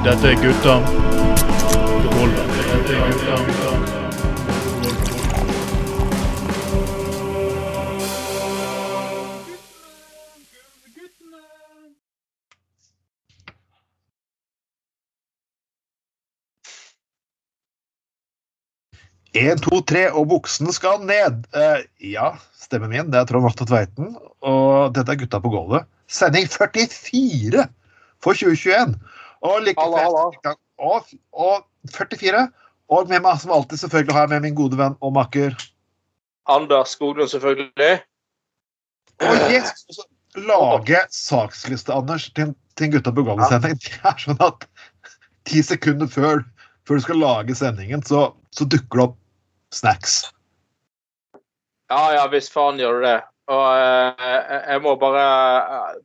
Dette er gutta. Dette to, tre, og buksene skal ned. Uh, ja, stemmen min. Det er Trond Vatne Tveiten. Og dette er Gutta på gulvet. Sending 44 for 2021. Og like Halla, halla. Og, og 44. Og med meg som alltid selvfølgelig har jeg med min gode venn og makker. Anders Skoglund, selvfølgelig. Og yes, også lage saksliste, Anders, til, en- til en Gutta på gulvet-sending. Det er sånn at ti sekunder før, før du skal lage sendingen, så, så dukker det opp snacks. Ja, ja, hvis faen gjør det. Og eh, jeg- jeg må bare,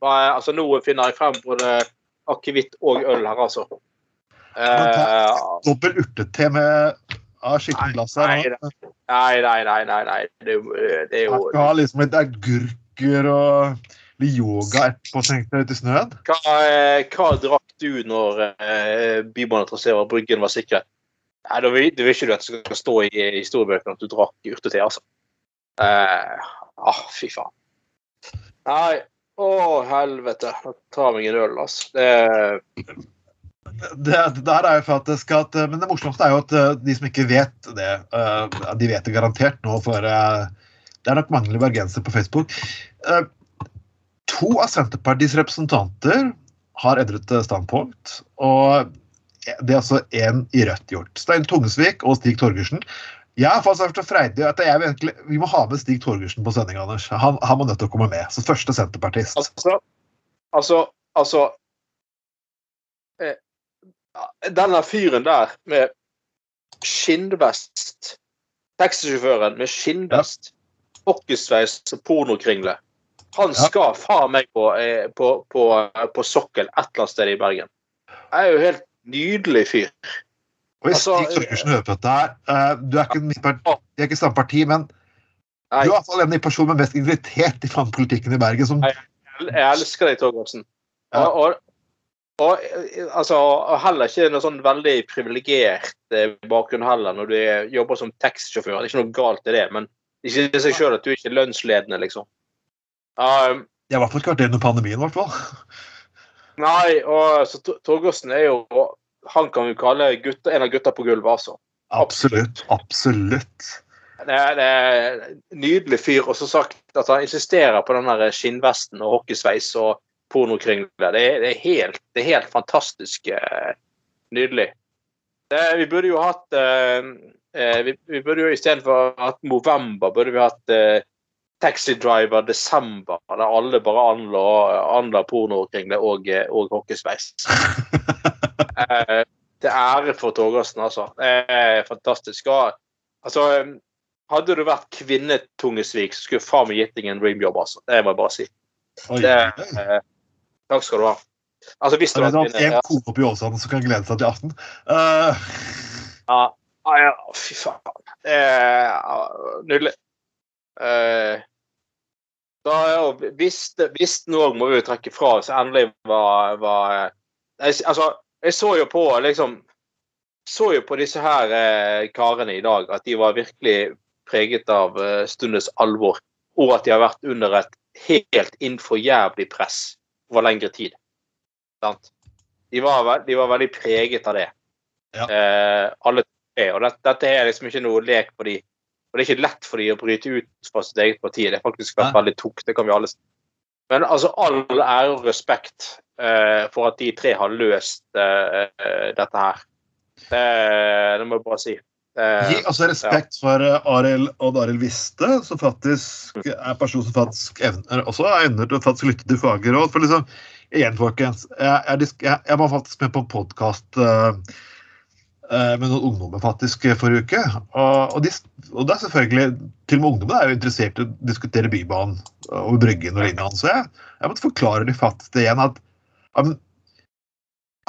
bare Altså, nå finner jeg frem både akevitt og øl her, altså. Eh, Dobbel urtete med av her. Nei, nei, nei, nei, nei. Det, er jo- det er Man jo skal ha liksom litt agurker og litt yoga etterpå, tenkte jeg, ute i snøen. hva, eh, hva drakk du når uh, Bybanetraseen og Bryggen var sikre? Nei, da vil, da vil ikke du at det skal stå i historiebøkene at du drakk urtete, altså. Uh, ah, fy faen. Nei, å helvete. Ta meg en øl, altså. Det, Det, det der er jo faktisk at, Men det morsomste er jo at eh, de som ikke vet det, eh, de vet det garantert nå, for eh, det er nok mange bergensere på Facebook. To av Senterpartiets representanter har endret standpunkt. og det er altså én i Rødt gjort. Stein Tungesvik og Stig Torgersen. Jeg for fått Freidig at jeg egentlig, vi må ha med Stig Torgersen på sending, Anders. Han, han må nødt til å komme med. Så første senterpartist. Altså, altså, altså eh, Denne fyren der med skinnvest Taxisjåføren med skinnvest, hockeysveis og pornokringle. Han Ja. skal faen meg på, eh, på, på, på sokkel et eller annet sted i Bergen. Det er jo helt nydelig fyr. Og hvis Altså, Stig Torgersen hører på dette her eh, Du er ikke, de er ikke samme parti, men du er i hvert fall en av de personene med mest integritet i politikken i Bergen. Som, Jeg, jeg elsker deg, Torgersen. Ja. Og, og, altså, heller ikke noe sånn veldig privilegert eh, bakgrunn heller når du er, jobber som taxisjåfør. Det er ikke noe galt i det, men ikke i seg sjøl at du ikke er lønnsledende, liksom. Um, jeg fall ikke vært det under pandemien, i hvert fall. nei, og så Torgersen er jo Han kan vi kalle gutta, en av gutta på gulvet, altså. Absolutt. Absolutt. Det er, det er nydelig fyr. Og som sagt, at han insisterer på den der skinnvesten og hockeysveis og pornokringle. Det, er- det, er helt, det er helt fantastisk eh, nydelig. Det, vi burde jo hatt eh, eh, Vi, vi burde jo istedenfor hatt Movember, burde vi hatt eh, Taxi Driver Desember, der alle bare anla, anla pornokringle og, eh, og hockeysveis. Eh, til ære for Torgersen, altså. Fantastisk. Altså, hadde du vært kvinne Tungesvik, så skulle faen meg gitt deg en dreamjob, altså. Det må jeg bare si. Det, eh, takk skal du ha. Altså, hvis du hadde en kvinne ja, kone oppe i Åsane som kan glede seg til aften. Uh. ja, ja, ja, Fy faen. Er nydelig. Eh, da, hvis, hvis noe må uttrekke jo trekke fra, så endelig var, var jeg, Altså, jeg så jo på liksom så jo på disse her eh, karene i dag at de var virkelig preget av eh, stundens alvor, og at de har vært under et helt innenfor jævlig press over lengre tid. Sant? De, var, de var veldig preget av det. Ja. Eh, alle tre. Og dette, dette er liksom ikke noe lek for de. Og det er ikke lett for de å bryte ut fra sitt eget parti. Det har faktisk vært veldig tungt. Det kan vi alle si. Men altså, all ære og respekt eh, for at de tre har løst eh, eh, dette her. Det, det må jeg bare si. Eh, Gi altså respekt for Arel Arild Odd Arild Viste, som faktisk er person som faktisk evner, også evner til å faktisk lytte til faglige råd. For liksom, igjen, folkens, jeg, jeg, jeg, jeg var faktisk med på en podkast med noen ungdommer faktisk eh, forrige uke. Og, de, og det er selvfølgelig Til og med ungdommene er jo interessert i å diskutere Bybanen og Bryggen og lignende. Så jeg, jeg måtte forklare de fattigste igjen at ja, men,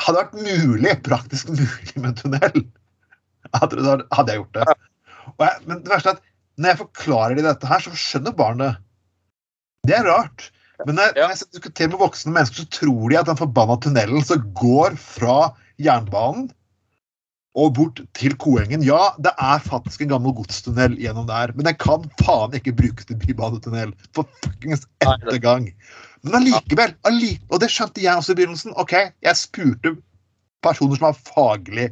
hadde det vært mulig, praktisk mulig med tunnel, hadde, hadde jeg gjort det. Og jeg, men det verste er at når jeg forklarer de dette her, så skjønner barn det. Det er rart. Men når, jeg, når jeg diskuterer med voksne mennesker, så tror de at den forbanna tunnelen som går fra jernbanen og bort til Koengen. Ja, det er faktisk en gammel godstunnel gjennom der, men den kan faen ikke brukes til bybadetunnel. for fuckings ette gang. Men allikevel, allikevel, og det skjønte jeg også i begynnelsen. OK, jeg spurte personer som har faglig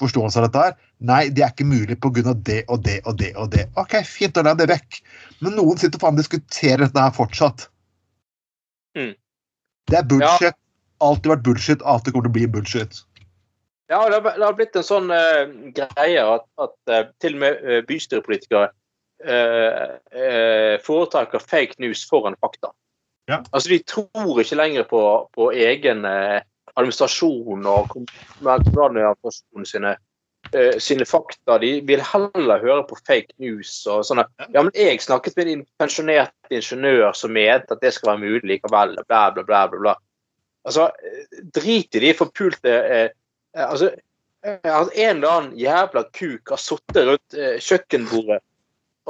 forståelse av dette her. Nei, det er ikke mulig pga. det og det og det og det. OK, fint, da la jeg det vekk. Men noen sitter faen og diskuterer dette her fortsatt. Mm. Det er bullshit. Alltid vært bullshit, alltid kommer til å bli bullshit. Ja, det har, det har blitt en sånn uh, greie at, at uh, til og med uh, bystyrepolitikere foretrekker fake news foran fakta. Ja. Altså, De tror ikke lenger på, på egen administrasjon og kom- kommunaladministrasjonen sine, sine fakta. De vil heller høre på fake news og sånne. Ja, men jeg snakket med en pensjonert ingeniør som mente at det skal være mulig likevel, bla, bla, bla. bla, bla. Altså, drit i de forpulte Eh, Altså, eh, at en eller annen jævla kuk har sittet rundt eh, kjøkkenbordet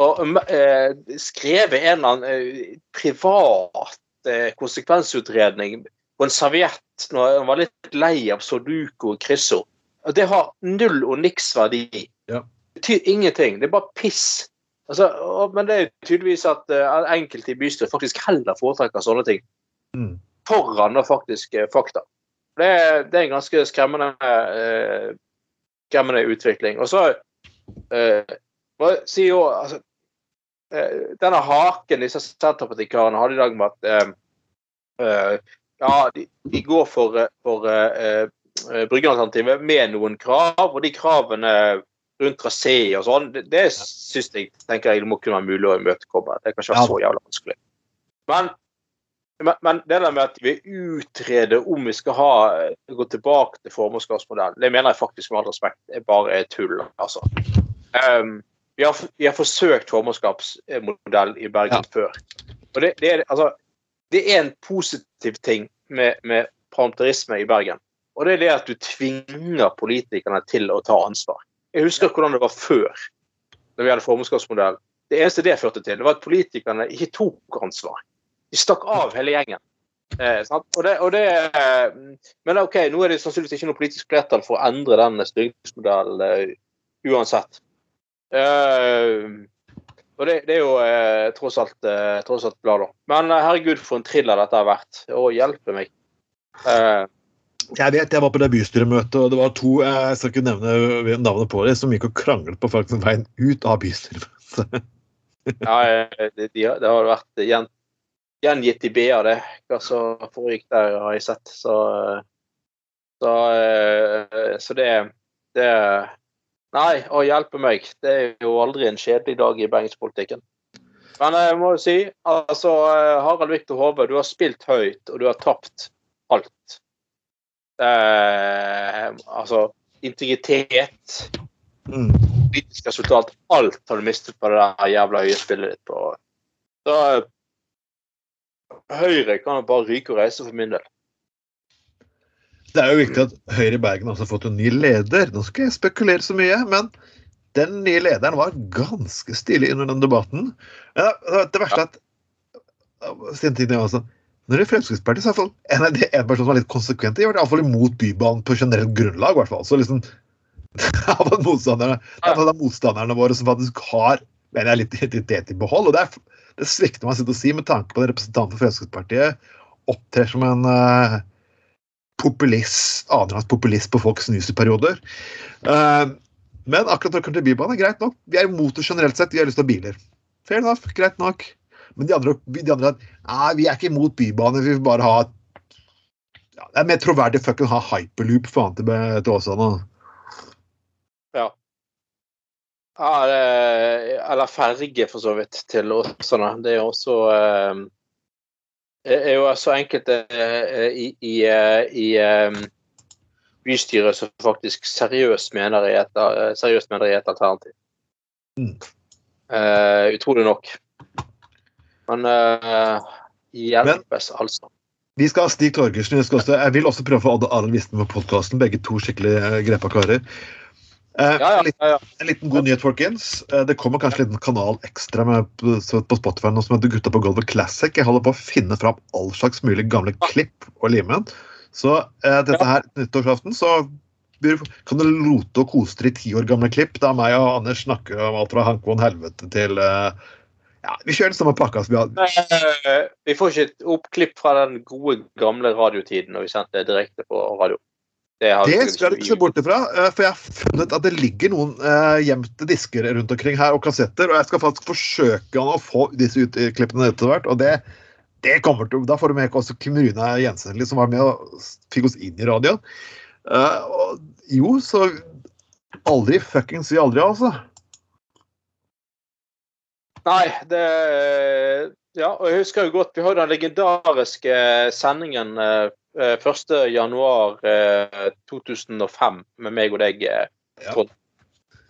og eh, skrevet en eller annen eh, privat eh, konsekvensutredning på en serviett når han var litt lei av Sudoku og kryssord. Det har null og niks verdi. Ja. Det betyr ingenting. Det er bare piss. Altså, og, men det er tydeligvis at uh, enkelte i bystyret faktisk heller foretrekker sånne ting Mm. foran faktisk eh, fakta. Det, er- det er en ganske skremmende, eh, skremmende utvikling. Og så eh, må jeg si jo altså, eh, Denne haken disse Senterpartikarene hadde i dag med at eh, eh, Ja, de, de går for, eh, for Bryggealternativet med noen krav, og de kravene rundt trasé og sånn, det, det syns jeg tenker jeg det må kunne være mulig å imøtekomme. Det kan ikke være Ja. så jævla vanskelig. Men men, men det der med at vi utreder om vi skal ha, gå tilbake til formålskapsmodellen, det mener jeg faktisk med all respekt er bare tull. altså. Um, vi, har, vi har forsøkt formålskapsmodell i Bergen før. Og det, det, er, altså, det er en positiv ting med, med parlamentarisme i Bergen. Og det er det at du tvinger politikerne til å ta ansvar. Jeg husker hvordan det var før, da vi hadde formålskapsmodell. Det eneste det førte til, det var at politikerne ikke tok ansvar. De stakk av hele gjengen. Eh, sant? og det, og det, eh, men OK, nå er det sannsynligvis ikke noe politisk flertall for å endre den styringsmodellen eh, uansett. Eh, og det, det er jo eh, tross, alt, eh, tross alt bra, da. Men herregud, for en thriller dette har vært. Å hjelpe meg. Eh, Jeg vet, jeg var på det bystyremøtet, og det var to jeg skal ikke nevne navnet på det, som gikk og kranglet på faktisk veien ut av bystyremøtet. ja, det, de, har- det har vært gjen, gjengitt i BA, det. Hva som foregikk der, har jeg sett. Så, eh, så, eh, så det, det Nei, å hjelpe meg. Det er jo aldri en kjedelig dag i bergenspolitikken. Men jeg må jo si, altså eh, Harald Viktor Hove, du har spilt høyt, og du har tapt alt. Eh, altså integritet, Mm. politisk resultat, alt har du mistet på det der jævla øyespillet ditt på. Så Høyre kan bare ryke og reise for min del. Det er jo viktig at Høyre i Bergen også har fått en ny leder. Nå skal jeg spekulere så mye, men den nye lederen var ganske stilig under den debatten. Det verste er at. Når det er Fremskrittspartiet, så er det en, av de- en person som er litt konsekvent, de var i hvert fall imot Bybanen på generelt grunnlag. i hvert fall. Så liksom motstanderne, det er motstanderne våre som faktisk har mener jeg, litt identitet i behold. og Det, er, det svikter sitt å si med tanke på at representanten for Fremskrittspartiet opptrer som en uh, populist, annenrangs populist på folks nyseperioder. Uh, men akkurat når det kommer til Bybanen, er greit nok. Vi er imot det generelt sett, vi har lyst til å ha biler. Fair enough, greit nok. Men de andre, de andre nei, vi er ikke imot bybane, vi vil bare ha ja, Det er mer troverdig å ha hyperloop faen til, til Åsane. Ja. Ja eller ferge, for så vidt, til Åsane. Det er jo også eh, er jo så enkelte eh, i, i, eh, i eh, bystyret som faktisk seriøst mener i et, eh, seriøst mener i et alternativ. Mm. Eh, utrolig nok. Men uh, hjelpes, altså. Vi skal ha Stig Torgersen. Jeg, jeg vil også prøve å få Adde Arild Visten på podkasten. Begge to skikkelig uh, grepa karer. Eh, Ja, ja, ja. En liten god nyhet, folkens. Eh, Det kommer kanskje en liten kanal ekstra med på Spotify nå som heter Gutta på gulvet Classic. Jeg holder på å finne fram all slags mulig gamle klipp og lime. Så eh, dette her nyttårsaften så kan du lote og kose deg i ti år gamle klipp der meg og Anders snakker om alt fra Hank von Helvete til eh, Ja, vi kjører den samme pakka som vi hadde. Vi får ikke et oppklipp fra den gode, gamle radiotiden når vi sendte direkte på radio. Det, Det skal du ikke se bort ifra, eh, for jeg har funnet at det ligger noen eh, gjemte disker rundt omkring her, og kassetter, og jeg skal faktisk forsøke å få disse ut, eh, etter hvert. og det, det kommer til, Da får du med også Kim Rune Jensen, som var med og fikk oss inn i radioen. Eh, og, jo, så aldri fuckings si aldri, altså. Nei, det Ja, og jeg husker jo godt Vi har den legendariske sendingen eh, eh, 1. januar eh, 2005 med meg og deg, Trond. Ja. Trond.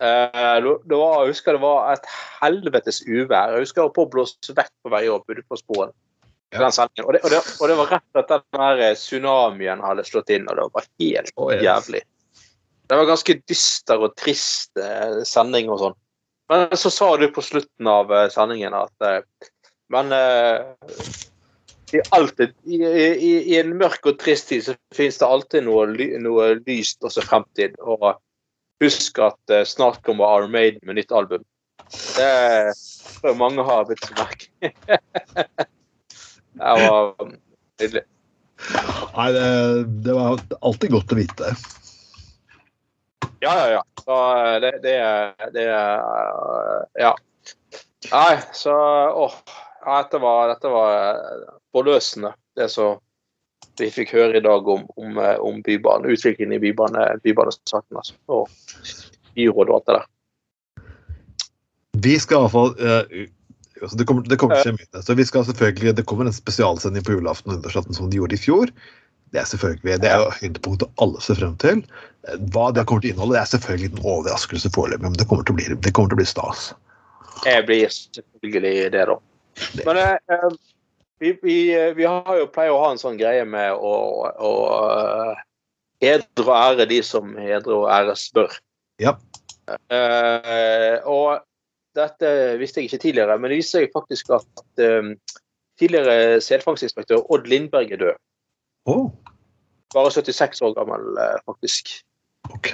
Eh, det det var, jeg husker det var et helvetes uvær. Jeg husker jeg var på å blåse vekk på vei opp ute på sporen. Ja. Og, det, og, det, og det var rett etter den eh, tsunamien hadde slått inn, og det var helt oh, yes. jævlig. Det var ganske dyster og trist eh, sending og sånn. Men så sa du på slutten av eh, sendingen at eh, Men eh, i, alltid, i, i, I en mørk og trist tid så finnes det alltid noe, noe lyst også fremtid. Og husk at uh, snart kommer Iron Maiden med nytt album. Det tror jeg mange har blitt så merke. det var nydelig. Nei, det, det var alltid godt å vite. Ja, ja, ja. Så eh, det, det, det er Ja. Nei, så Åh. Ja, dette var, dette var eh, forløsende, det som vi fikk høre i dag om, om, eh, om Bybanen. Utviklingen i Bybane, Bybanesaken. Altså, og byrådet og alt det der. Vi skal i hvert fall eh, altså det, kommer, det kommer til å skje mye. Så vi skal selvfølgelig, Det kommer en spesialsending på julaften og nyttårsaften som de gjorde i fjor. Det er selvfølgelig, det er jo høydepunktet alle ser frem til. Eh, Hva det kommer til å inneholde, det er selvfølgelig en overraskelse foreløpig, men det kommer til å bli, det kommer til å bli stas. Jeg blir selvfølgelig det, da. Men eh, eh, vi, vi, vi har jo pleier å ha en sånn greie med å, å eh, hedre og ære de som hedre og æres bør. Ja. Eh, og dette visste jeg ikke tidligere, men det viser seg faktisk at eh, tidligere selfangstinspektør Odd Lindberg er død. Oh. Bare 76 år gammel, eh, faktisk. OK.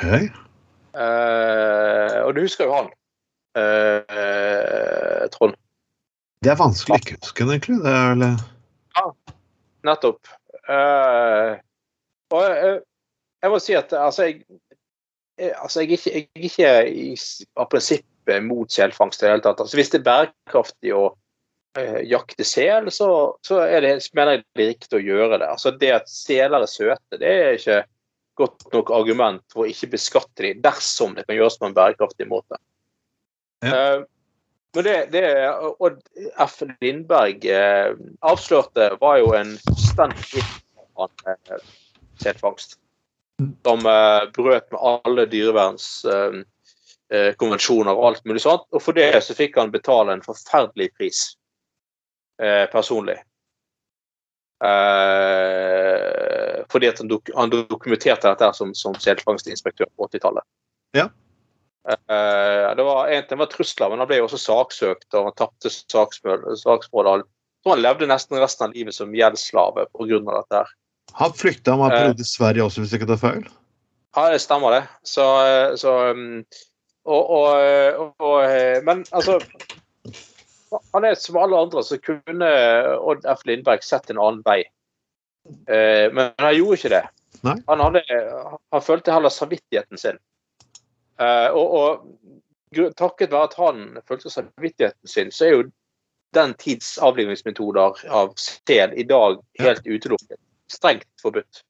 Eh, og du husker jo han, eh, Trond. Det er vanskelig å den, egentlig. Det er vel Ja, Nettopp. Uh, og jeg, jeg må si at altså, jeg, jeg, altså, jeg, er ikke, jeg er ikke i, av prinsippet mot selfangst i det hele tatt. Altså, hvis det er bærekraftig å uh, jakte sel, så, så det, mener jeg det er riktig å gjøre det. Altså, det at seler er søte, det er ikke godt nok argument for å ikke beskatte dem dersom det kan gjøres på en bærekraftig måte. Ja. Eh, men det, det Odd F. Lindberg eh, avslørte, var jo en fullstendig eh. Som eh, brøt med alle dyrevernskonvensjoner eh, konvensjoner og alt mulig sånt. Og for det så fikk han betale en forferdelig pris eh, personlig. Eh, fordi at han, dok han dokumenterte dette som, som selfangstinspektør på 80-tallet. Ja. Eh, det var en ting var trusler, men han ble jo også saksøkt, og han tapte saksmål. Så han levde nesten resten av livet som gjeldsslave pga. dette. her. Han flykta han var Eh. periode i Sverige også, hvis jeg ikke tar feil. Ja, det stemmer det. Så, så um, og, og, og, eh, Men altså Han er som alle andre, så kunne Odd F. Lindberg sett en annen vei. Eh, Men han gjorde ikke det. Han, hadde, han følte heller samvittigheten sin. Eh, Og, og takket være at han følte samvittigheten sin, så er jo den tids avlivningsmetoder av sel i dag helt utelukket. Strengt forbudt.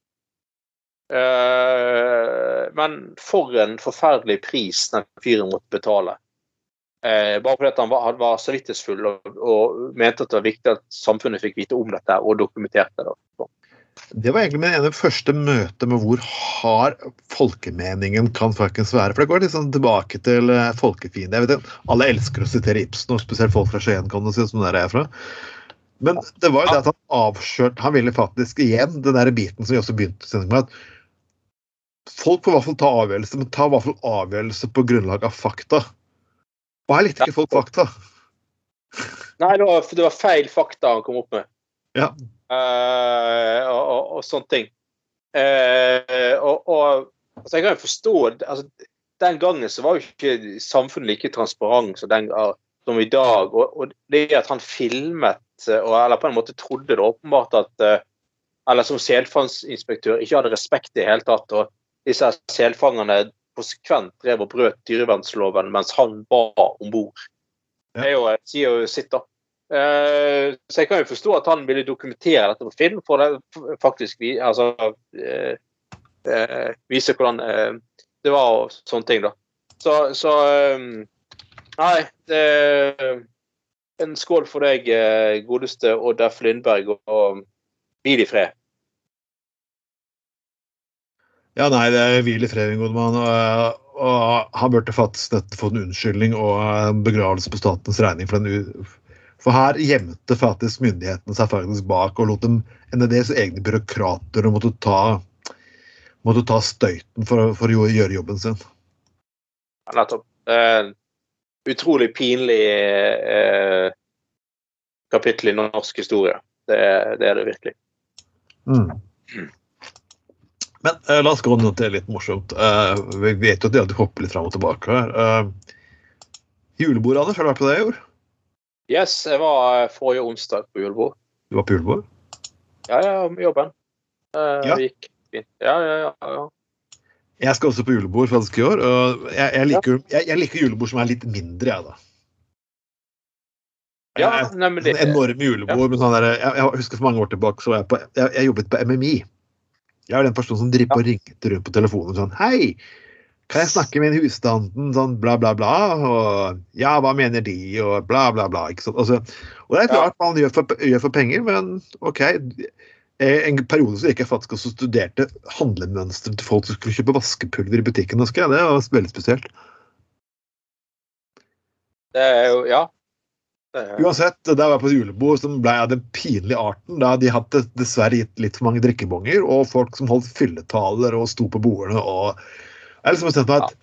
Eh, men for en forferdelig pris den fyren måtte betale. Eh, bare fordi han var, han var samvittighetsfull og, og mente at det var viktig at samfunnet fikk vite om dette og dokumenterte det. Det var egentlig min ene første møte med hvor hard folkemeningen kan faktisk være. For det går liksom tilbake til eh, folkefiende. Jeg vet ikke, Alle elsker å sitere Ibsen, og spesielt folk fra Skien, kan du si, som der er fra. Men det var jo det at han avslørte Han ville faktisk igjen den der biten som vi også begynte sendingen med, at folk får i hvert fall ta avgjørelse, men ta i hvert fall avgjørelse på grunnlag av fakta. Og her likte ikke folk fakta. Nei, det var, det var feil fakta han kom opp med. Ja. Eh, og, sånne ting. Eh, og, og altså, jeg kan jo forstå altså, Den gangen så var jo ikke samfunnet like transparent som, den, som i dag. Og, og, det at han filmet, og, eller på en måte trodde det åpenbart at eh, Eller som selfangstinspektør ikke hadde respekt i det hele tatt. Og disse selfangerne konsekvent drev og brøt dyrevernsloven mens han var om bord. Ja. Det er jo, sier jo sitt, da. Eh, så jeg kan jo forstå at han ville dokumentere dette på film, for det faktisk altså, eh, eh, vise hvordan det var og sånne ting, da. Så, så Nei, det en skål for deg, godeste Odd F. Lindberg, og, hvil i fred. Ja, nei, det er hvil i fred, gode mann. Og, han burde faktisk fått en unnskyldning og begravelse på statens regning. For, den, for her gjemte faktisk myndighetene seg faktisk bak og lot dem deres egne byråkrater og måtte ta, måtte ta støyten for, for å gjøre jobben sin. Ja, Nettopp. Uh, utrolig pinlig uh, kapittel i norsk historie. Det, det er det virkelig. Mm. Men uh, la oss gå ned til litt morsomt. Uh, vi vet jo at de alltid hopper litt fram og tilbake her. Uh, julebord, Anders, har du vært på det i år? Yes, jeg var eh, forrige onsdag på julebord. Du var på julebord? Ja, ja, med jobben. Det Ja. Gikk fint. Ja, ja, ja. ja. Jeg skal også på julebord faktisk i år. og jeg, jeg, liker, jeg, jeg liker julebord som er litt mindre, jeg, da. ja nemlig nei, men det, Sånn enorme julebord. Men sånn der, jeg, husker For mange år tilbake så var jeg på jeg, jobbet på MMI. Jeg er den personen som driver og ringte rundt på telefonen sånn Hei, kan jeg snakke med husstanden? Sånn bla, bla, bla. Og ja, hva mener de? Og bla, bla, bla. Ikke sant? Altså, og det er klart man gjør for, gjør for penger, men OK. En periode gikk jeg faktisk også studerte handlemønsteret til folk som skulle kjøpe vaskepulver i butikken. husker jeg. Det var veldig spesielt. det er jo Ja. Uansett, der var jeg på et julebord som ble av den pinlige arten. Da de hadde dessverre gitt litt for mange drikkebonger, og folk som holdt fylletaler og sto på bordene og Jeg må jeg meg at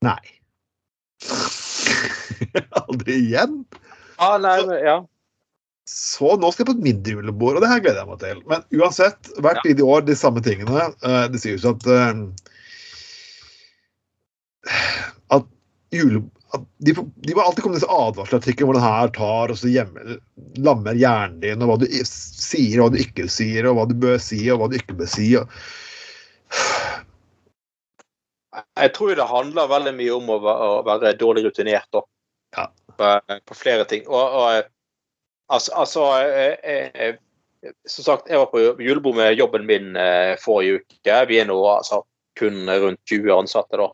Nei. Aldri igjen. Ah, nei, så, ja. Så nå skal jeg på et mindre julebord, og det her gleder jeg meg til. Men uansett, hvert Ja. år de samme tingene. Uh, Det sies jo at uh, at jule... At de, de må alltid komme med disse advarselartiklene hvor den her tar og så hjemme, lammer hjernen din, og hva du sier og hva du ikke sier, og hva du bør si og hva du ikke bør si. Og... Jeg tror det handler veldig mye om å være, dårlig rutinert da. Ja. På, på flere ting. Og, og altså, altså jeg, jeg, Som sagt, jeg var på julebord med jobben min eh, forrige uke. Vi er nå altså kun rundt 20 ansatte, da.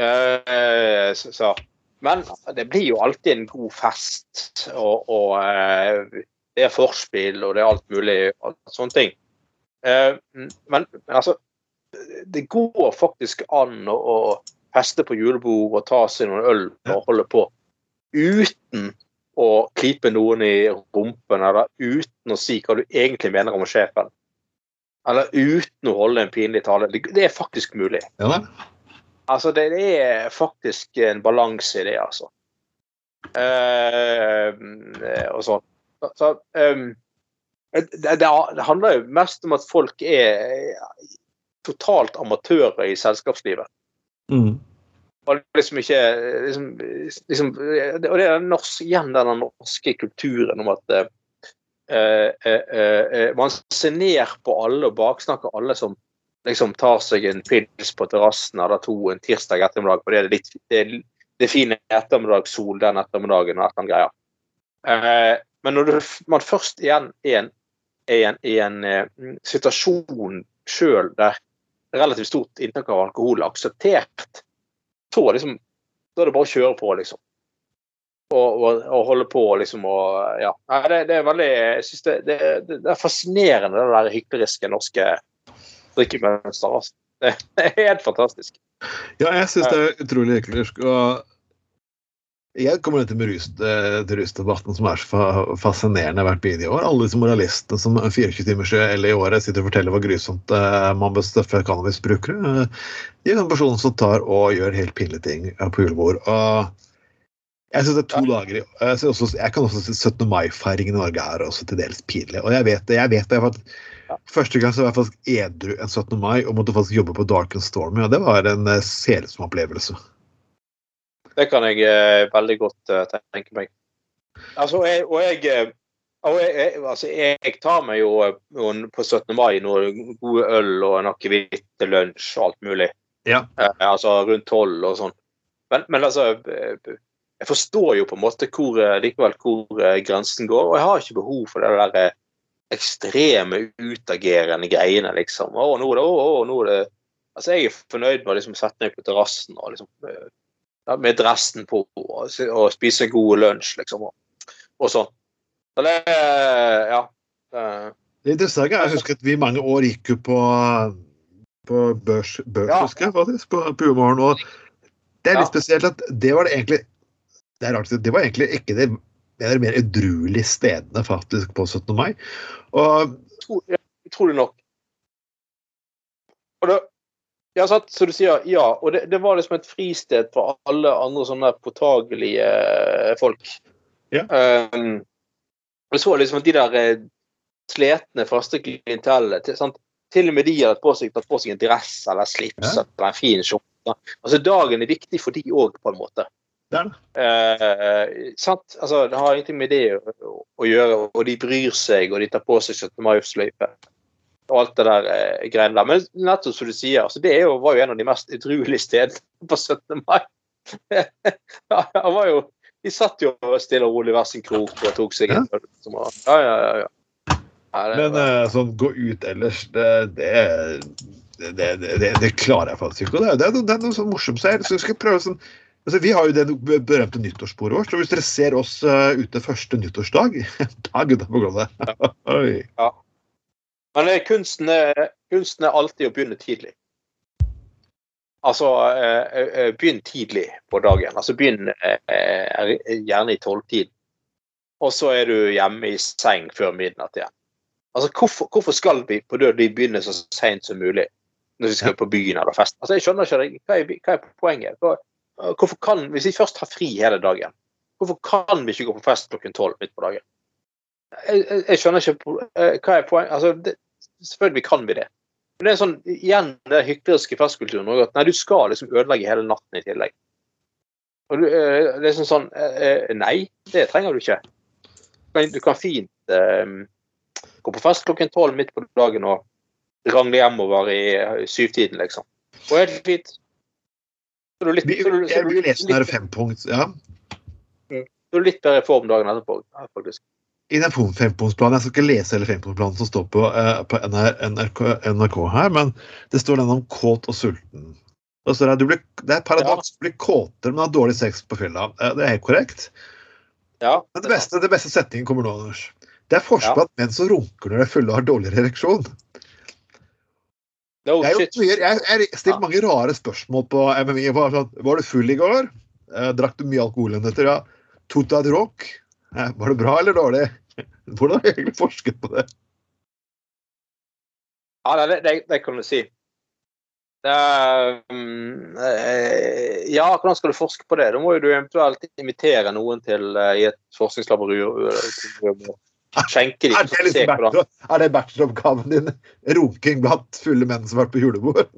Eh, så, så. Men det blir jo alltid en god fest, og, og eh, det er forspill, og det er alt mulig og sånne ting. Eh, men, men altså det går faktisk an å, å feste på julebord og ta seg noen øl og holde på uten å klype noen i rumpen, eller uten å si hva du egentlig mener om sjefen. Eller uten å holde en pinlig tale. Det, det er faktisk mulig. Ja. Altså, det, det er faktisk en balanse i det, altså. Uh, og sånn. Så, så det, det, det handler jo mest om at folk er totalt amatører i selskapslivet. Mm. Og liksom ikke liksom, liksom, Og det er norsk, igjen den norske kulturen om at eh, eh, eh, man ser ned på alle og baksnakker alle som liksom tar seg en pils på terrassen eller to en tirsdag ettermiddag fordi det er litt det er, det er fin ettermiddagssol den ettermiddagen og et eller annet greier. Eh, men når du, man først igjen er i en, en, en, en eh, situasjon sjøl der relativt stort inntak av alkohol er akseptert, så, liksom, så er det bare å kjøre på, liksom. Og, og, og holde på, liksom. Og, ja. Nei, det, det er veldig Jeg syns det, det, det er fascinerende, det der hykleriske norske drikkemønsteret. Altså. Det, er helt fantastisk. Ja, jeg syns det er utrolig hyklersk. Og jeg kommer til med rus, eh, til rusdebatten som er så fascinerende hvert bidige år. Alle disse moralistene som 24 timer eller i året sitter og forteller hvor grusomt eh, man bør støffe cannabisbrukere. Eh, De er den personen som tar og gjør helt pinlige ting eh, på julebord. Og jeg synes det er to dager jeg, også, jeg kan også si 17. mai-feiringen i Norge er også til dels pinlig. Og jeg vet det. Jeg vet det, for at Første gang så var jeg faktisk edru en 17. mai og måtte faktisk jobbe på Dark and Stormy, og det var en eh, selsom opplevelse. Det kan jeg eh, veldig godt eh, tenke meg. Altså, jeg, og jeg, eh, og jeg, jeg, altså, jeg tar meg jo på 17. mai noe gode øl og en akevitt til lunsj og alt mulig. Ja. Eh, altså rundt tolv og sånn. Men, men altså Jeg forstår jo på en måte hvor, likevel hvor grensen går, og jeg har ikke behov for det der ekstreme, utagerende greiene, liksom. Å, nå er det, å, å, nå er det Altså, jeg er fornøyd med å liksom, sette meg på terrassen og liksom med dressen på og, og spise en god lunsj, liksom, og, og sånn. Så det Ja. Det, Det interessante er, jeg husker at vi i mange år gikk jo på, på børs, børs Ja. husker jeg faktisk, på, på Humorgen, og det er litt Ja. spesielt at det var det egentlig det er rart, det var egentlig ikke det, det er de mer edruelige stedene faktisk på 17. mai. Og jeg ja, det nok. Og det, ja, sant, så du sier ja, og det, det var liksom et fristed for alle andre sånne påtagelige eh, folk. Ja. Um, og så liksom at de der eh, sletne, faste klientellene til. Til og med de hadde på seg, tatt på seg en dress eller slips Ja. eller en fin skjorte. Altså, dagen er viktig for de òg, på en måte. det er det. Eh, sant? Altså, det har ingenting med det å, å gjøre, og de bryr seg, og de tar på seg 17. mai-sløyfe. Og alt det der eh, greiene der. Men nettopp som du sier, altså, det er jo, var jo en av de mest edruelige stedene på 17. mai. ja, han var jo De satt jo stille og rolig hver sin krok og tok seg en øl. Ja, ja, ja. ja. ja Men eh, sånn gå ut ellers, det det, det, det, det, det klarer jeg faktisk ikke. Og det, er- det, er noe- det er noe sånn morsomt. Så jeg, skal prøve sånn altså, Vi har jo det berømte nyttårsbordet vårt. Så hvis dere ser oss uh, ute første nyttårsdag, da gutta på gulvet. Oi. Men eh, kunsten er, kunsten er alltid å begynne tidlig. Altså, eh, eh, begynn tidlig på dagen. Altså, begynn eh, eh, gjerne i tolvtiden. Og så er du hjemme i seng før midnatt igjen. Altså, hvorfor, hvorfor skal vi på død begynne så seint som mulig når vi skal på byen eller fest? Altså, jeg skjønner ikke. Hva er, hva er poenget? Hvorfor kan, Hvis vi først har fri hele dagen, hvorfor kan vi ikke gå på fest klokken tolv midt på dagen? Jeg, jeg, jeg skjønner ikke eh, hva er poenget. Altså, det, selvfølgelig kan vi det. Men det er sånn, igjen den hykleriske festkulturen at nei, du skal liksom ødelegge hele natten i tillegg. Og du, eh, det er sånn sånn eh, Nei, det trenger du ikke. Du kan, du kan fint um, gå på fest klokken tolv midt på dagen og rangle hjemover i syvtiden, liksom. Og helt fint. Så du litt, så du, så jeg du vil litt, lese her fempunkt, ja. så er litt bedre form dagen etterpå, faktisk. I den fem- fempunktsplanen, Jeg skal ikke lese hele fempunktsplanen som står på, eh, på NRK, NRK her, men det står den om kåt og sulten. Og så er det, du blir, det er et paradoks. Du blir kåtere, men har dårlig sex på fylla. Eh, Det er helt korrekt. Ja, Men det beste, det beste setningen kommer nå, Anders. Det er forskjell på at menn som runker når de er fulle, har dårligere ereksjon. No, Jeg har stilt Ja. mange rare spørsmål på MMI. Var, sånn, var du full i går? Eh, drakk du mye alkohol Ja. Tok du et rock? Eh, var det bra eller dårlig? Hvordan har jeg egentlig forsket på det? Ja, det, det, det kan du si. Eh, ja, hvordan skal du forske på det? Da må jo du eventuelt invitere noen til uh, i et forskningslaboratorium Skjenke skjenke Er det, liksom det bacheloroppgaven din? Runking blant fulle menn som har vært på julebord?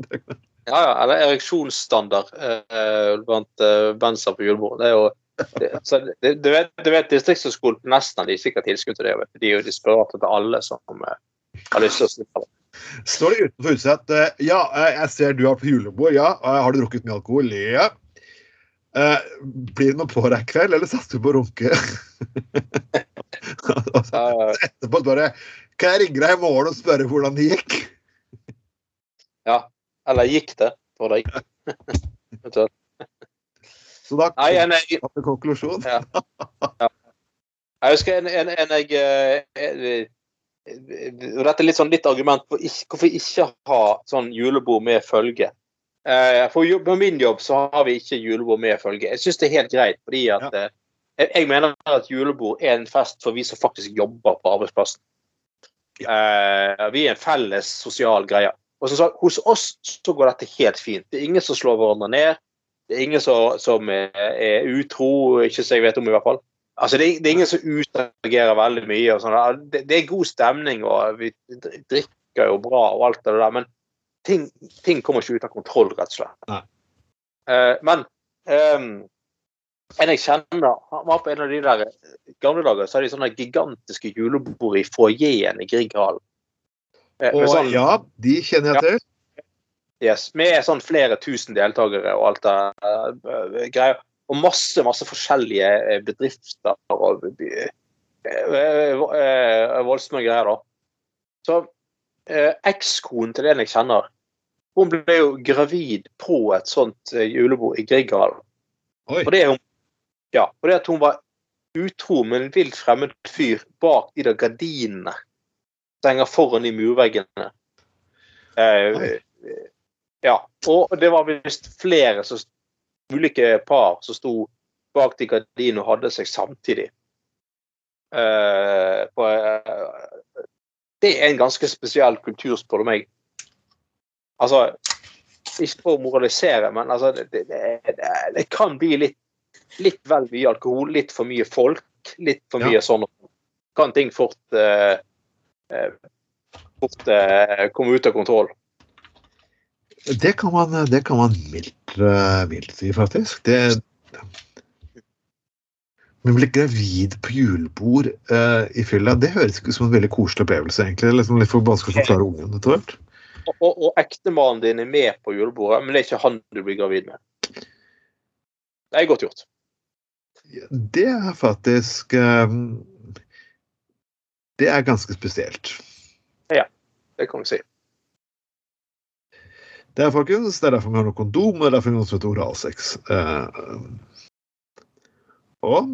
Ja, ja, eller ereksjonsstandard uh, blant eh, bandsere på julebord. Det er jo så det, du vet, du vet Distriktshøgskolen på Nesna de sikkert tilskudd til det. De er jo desperate til alle som eh, har lyst til å slippe det. Står det utenfor huset at eh, ja, eh, jeg ser du har på julebord. Ja. Har du drukket mye alkohol? Ja. Blir det noe på deg i kveld, eller satser du på å runke? Etterpå bare Kan jeg ringe deg i morgen og spørre hvordan det gikk? ja. Eller gikk det for deg? Så da Nei, en, jeg, kom det konklusjon. Ja. Jeg husker en, en, en jeg eh, eh, og Dette er litt sånn litt argument for ikke, hvorfor ikke ha sånn julebord med følge. Eh, For på min jobb så har vi ikke julebord med følge. Jeg syns det er helt greit, fordi at ja. jeg, jeg mener at julebord er en fest for vi som faktisk jobber på arbeidsplassen. Eh, vi er en felles sosial greie. Og som sagt, hos oss så går dette helt fint. Det er ingen som slår hverandre ned. Det er ingen som, som er, utro, ikke så jeg vet om i hvert fall. Altså, det, er, det er ingen som utreagerer veldig mye. sånn. Det, det er god stemning, og vi drikker jo bra og alt det der, men ting, ting kommer ikke ut av kontroll, rett og slett. Eh, men um, en jeg kjenner, han var på en av de der gamle dager, så hadde de sånne gigantiske julebord i foajeen i Grieghallen. Eh, sånn- ja, de kjenner jeg til. Yes, med sånn flere tusen deltakere og alt det uh, greier. Og masse, masse forskjellige eh, bedrifter og uh, uh, voldsomme greier, da. Så uh, ekskonen til den jeg kjenner, hun ble jo gravid på et sånt julebord i Grieghallen. Fordi hun, ja, fordi at hun var utro med en vilt fremmed fyr bak de der gardinene som henger foran de murveggene. Eh. Ja, og det var visst flere så, ulike par som sto bak de gardinene og hadde seg samtidig. Uh, på, uh, det er en ganske spesiell kultur, spør du meg. Altså, ikke for å moralisere, men altså, det, det, det, det kan bli litt, litt vel mye alkohol, litt for mye folk, litt for Ja. mye sånn. Kan ting fort, uh, fort komme ut av kontroll. Det kan man, det kan man mildt, eh, mildt si, faktisk. Det Men bli gravid på julebord uh, i fylla, det høres ikke ut som en veldig koselig opplevelse, egentlig. Det er liksom litt for vanskelig å forklare ungen etter hvert. Og, og, og ektemannen din er med på julebordet, men det er ikke han du blir gravid med. Det er godt gjort. Det er faktisk um, Det er ganske spesielt. Ja, Det kan vi si. Det er folkens, det er derfor vi har noe kondom, og det er derfor vi har noe oralsex. Eh, og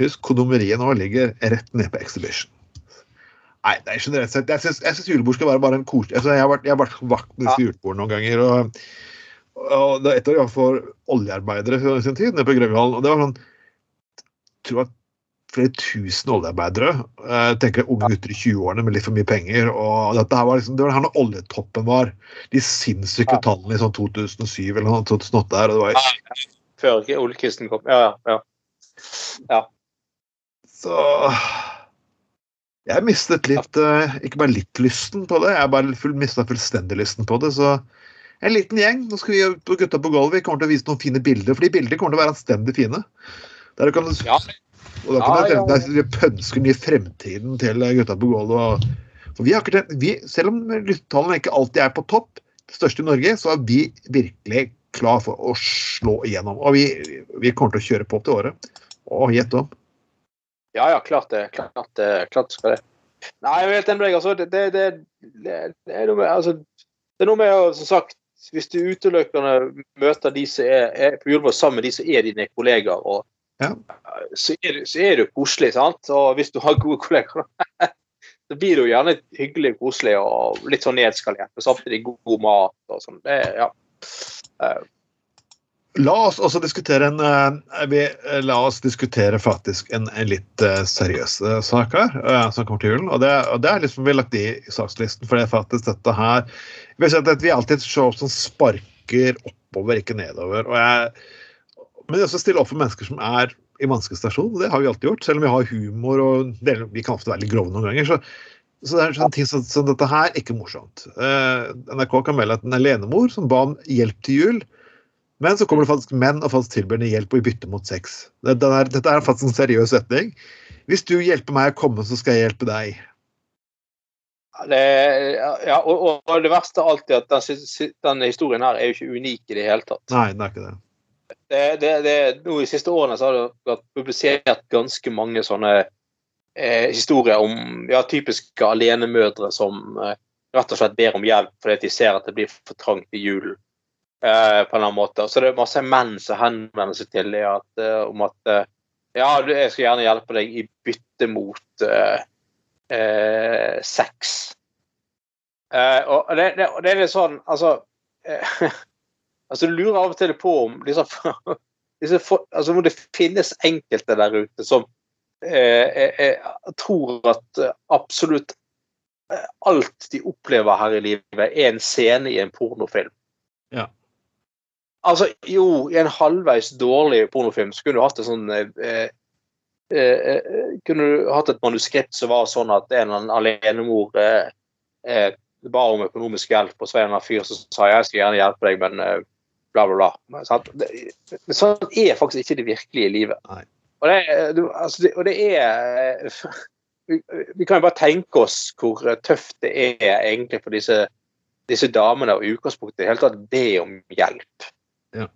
husk, kondomeriet nå ligger rett nede på Exhibition. Nei, det er generelt sett Jeg syns, julebord skal være bare en koselig altså, Jeg har vært, jeg har vært vakt på disse julebordene noen ganger. og, og det er et år jeg for oljearbeidere i sin tid nede på Grønland. Og det var sånn jeg tror at flere tusen oljearbeidere. eh, Jeg tenker unge gutter i 20-årene med litt for mye penger. og dette her var liksom, Det var her når oljetoppen var. De sinnssyke tallene i sånn 2007 eller noe, 2008 der. og det var Før ikke oljekrisen kom. Ja, ja. ja. Så jeg mistet litt eh, Ikke bare litt lysten på det, jeg bare full, mista fullstendig lysten på det. Så en liten gjeng. Nå skal vi på Gutta på gulvet. Vi kommer til å vise noen fine bilder, for de bildene kommer til å være anstendig fine. Der kan du, Ja. Og da kan Ja, ja. tenke deg pønsker i fremtiden til Gutta på gulvet. For vi har ikke tenkt, vi, selv om lyttetallene ikke alltid er på topp, det største i Norge, så er vi virkelig klar for å slå igjennom. Og vi, vi kommer til å kjøre på til året. Og gjett om. Ja, ja, klart det. Klart det, klart det skal det. Nei, jeg vet ikke, altså, det, det, det, det, det, er noe med, altså, det er noe med å, som sagt, hvis du utelukkende møter de som er, er på julebord sammen med de som er dine kollegaer, og, Ja. så, er, så er jo koselig, sant? Og hvis du har gode kollegaer, så blir det jo gjerne hyggelig og koselig og litt sånn nedskalert, og samtidig god, god mat og sånn. Det, ja. Eh, La oss også diskutere en eh, vi, eh, La oss diskutere faktisk en, en litt seriøs sak her, som kommer til julen. Og det, og det er liksom vi har lagt i sakslisten, for det er faktisk dette her Vi har sett at vi alltid ser opp som sparker oppover, ikke nedover. Og jeg, men også stille opp for mennesker som er i vanskelig stasjon. Det har vi alltid gjort, selv om vi har humor og det, vi kan ofte være litt grove noen ganger. så så det er sånne ting som, som dette her ikke morsomt. Eh, NRK kan melde at en alenemor som ba om hjelp til jul, men så kommer det faktisk menn og faktisk tilbyr henne hjelp og i bytte mot sex. Det, det er, dette er faktisk en seriøs setning. Hvis du hjelper meg å komme, så skal jeg hjelpe deg. Det, ja, og, og det verste er alltid at den, den historien her er jo ikke unik i det hele tatt. Nei, det er ikke det. Det, det, det, nå I siste årene så har det vært publisert ganske mange sånne eh, historier om ja, typiske alenemødre som eh, rett og slett ber om hjelp fordi de ser at det blir for trangt i julen. Eh, på en eller annen måte. Så det er masse menn som henvender seg til ja, at, eh, om at eh, ja, jeg skal gjerne hjelpe deg i bytte mot eh, sex. Og det, det, det er litt sånn Altså altså Du lurer av og til på om liksom, liksom, for, altså, om det finnes enkelte der ute som eh, eh, tror at eh, absolutt eh, alt de opplever her i livet, er en scene i en pornofilm. Ja. Altså, jo, i en halvveis dårlig pornofilm så kunne du hatt et sånn eh, eh, eh, Kunne du hatt et manuskript som var sånn at en eller annen alenemor eh, ba om økonomisk hjelp, og så var det en fyr som sa jeg skal gjerne hjelpe deg, men bla, bla, bla. Sant? Det, men sånn er faktisk ikke det virkelige livet. Og det, altså, det, og det er vi, vi kan jo bare tenke oss hvor tøft det er egentlig for disse, disse damene og utgangspunktet i det hele tatt be om hjelp. Ja.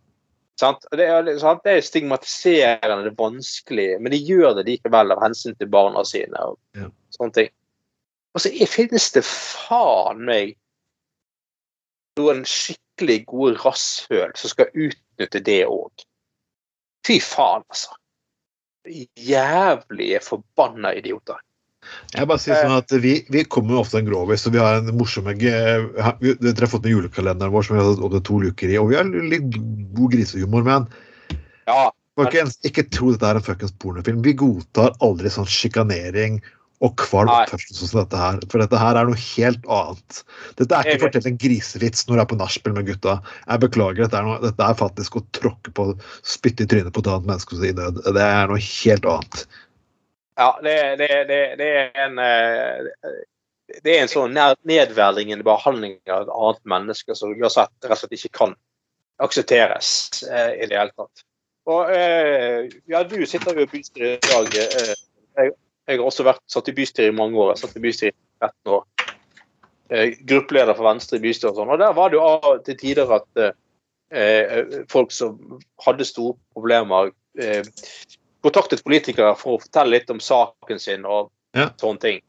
Sant? Det, er, sant? det er stigmatiserende, det er vanskelig, men de gjør det likevel av hensyn til barna sine. og Ja. sånne ting. Og så finnes det faen meg noen skikkelig gode rasshøl som skal utnytte det òg. Fy faen, altså. Jævlige forbanna idioter. Jeg bare sier sånn at Vi, vi kommer jo ofte en grovis, og vi har en morsom Dere har fått med julekalenderen vår som vi har hatt opptil to uker i. Og vi har litt god grisehumor, men Ja, folkens, ikke tro dette er en fuckings pornofilm. Vi godtar aldri sånn sjikanering og kvalm Nei. oppførsel sånn som dette her. For dette her er noe helt annet. Dette er ikke fortell en grisevits når du er på nachspiel med gutta. Jeg beklager, dette er, noe, dette er faktisk å tråkke på spytte i trynet på et annet menneske i nød. Det er noe helt annet. ja det, det, det, det er en eh, Det er en sånn nedverdigende behandling av et annet menneske som uansett rett og slett ikke kan aksepteres eh, i det hele tatt. Og eh, ja, du sitter jo i bystyret i dag. Jeg, har også vært satt i bystyret i mange år. Jeg satt i bystyret i 13 år. Eh, gruppeleder for Venstre i bystyret og sånn. Og der var det jo av til tider at eh, eh, folk som hadde store problemer, eh, kontaktet politikere for å fortelle litt om saken sin og Ja. sånne ting.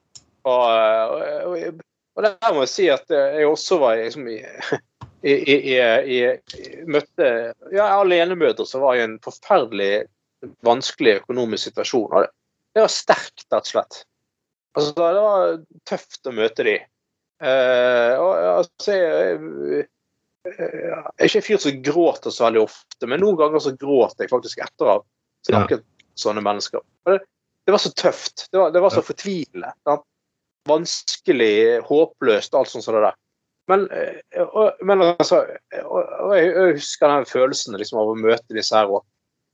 Og, eh, og, og der må jeg si at jeg også var liksom i, i, i, i, i møtte ja, alenemødre som var i en forferdelig vanskelig økonomisk situasjon. Og det, det var sterkt, rett og slett. Altså, det var tøft å møte de. Eh, og, altså, jeg, jeg er ikke en fyr som gråter så veldig ofte, men noen ganger så gråter jeg faktisk etter å ha snakket ja. sånne mennesker. Det, det var så tøft. Det var, det var så Ja. fortvilende. sant? Vanskelig, håpløst, alt sånt som det der. Men, eh, og, men altså, og, og jeg, jeg husker den følelsen liksom, av å møte disse her og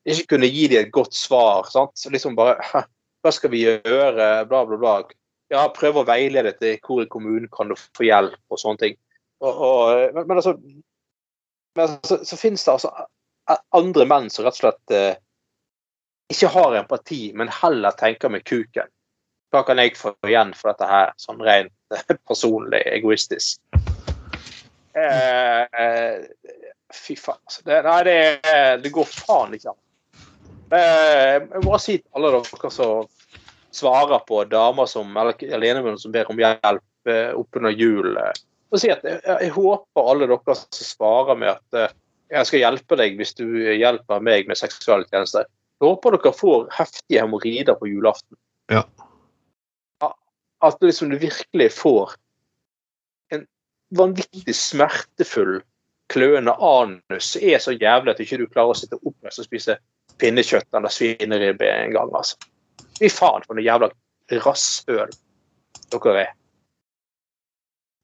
ikke kunne gi dem et godt svar. sant? Så liksom bare «Hæ, Hva skal vi gjøre? Bla, bla, bla. Ja, prøve å veilede til hvor i kommunen kan du få hjelp og sånne ting. Og, og, men, men altså, men altså så finnes det altså andre menn som rett og slett eh, ikke har empati, men heller tenker med kuken. Hva kan jeg få igjen for dette her, sånn rent eh, personlig, egoistisk? Eh, eh, fy faen, altså. Det, nei, det, det går faen ikke an. Eh, jeg må bare si til alle dere som svarer på damer som, eller alenemødre som ber om hjelp eh, oppunder jul, eh, og si at jeg, jeg håper alle dere som svarer med at eh, jeg skal hjelpe deg hvis du hjelper meg med seksuelle tjenester. Jeg håper dere får heftige hemoroider på julaften. Ja. At liksom du virkelig får en vanvittig smertefull, kløende anus som er så jævlig at ikke du klarer å sitte oppreist og spise pinnekjøtt eller svineribbe en gang. altså. Fy faen for noe jævla rasshøl dere er.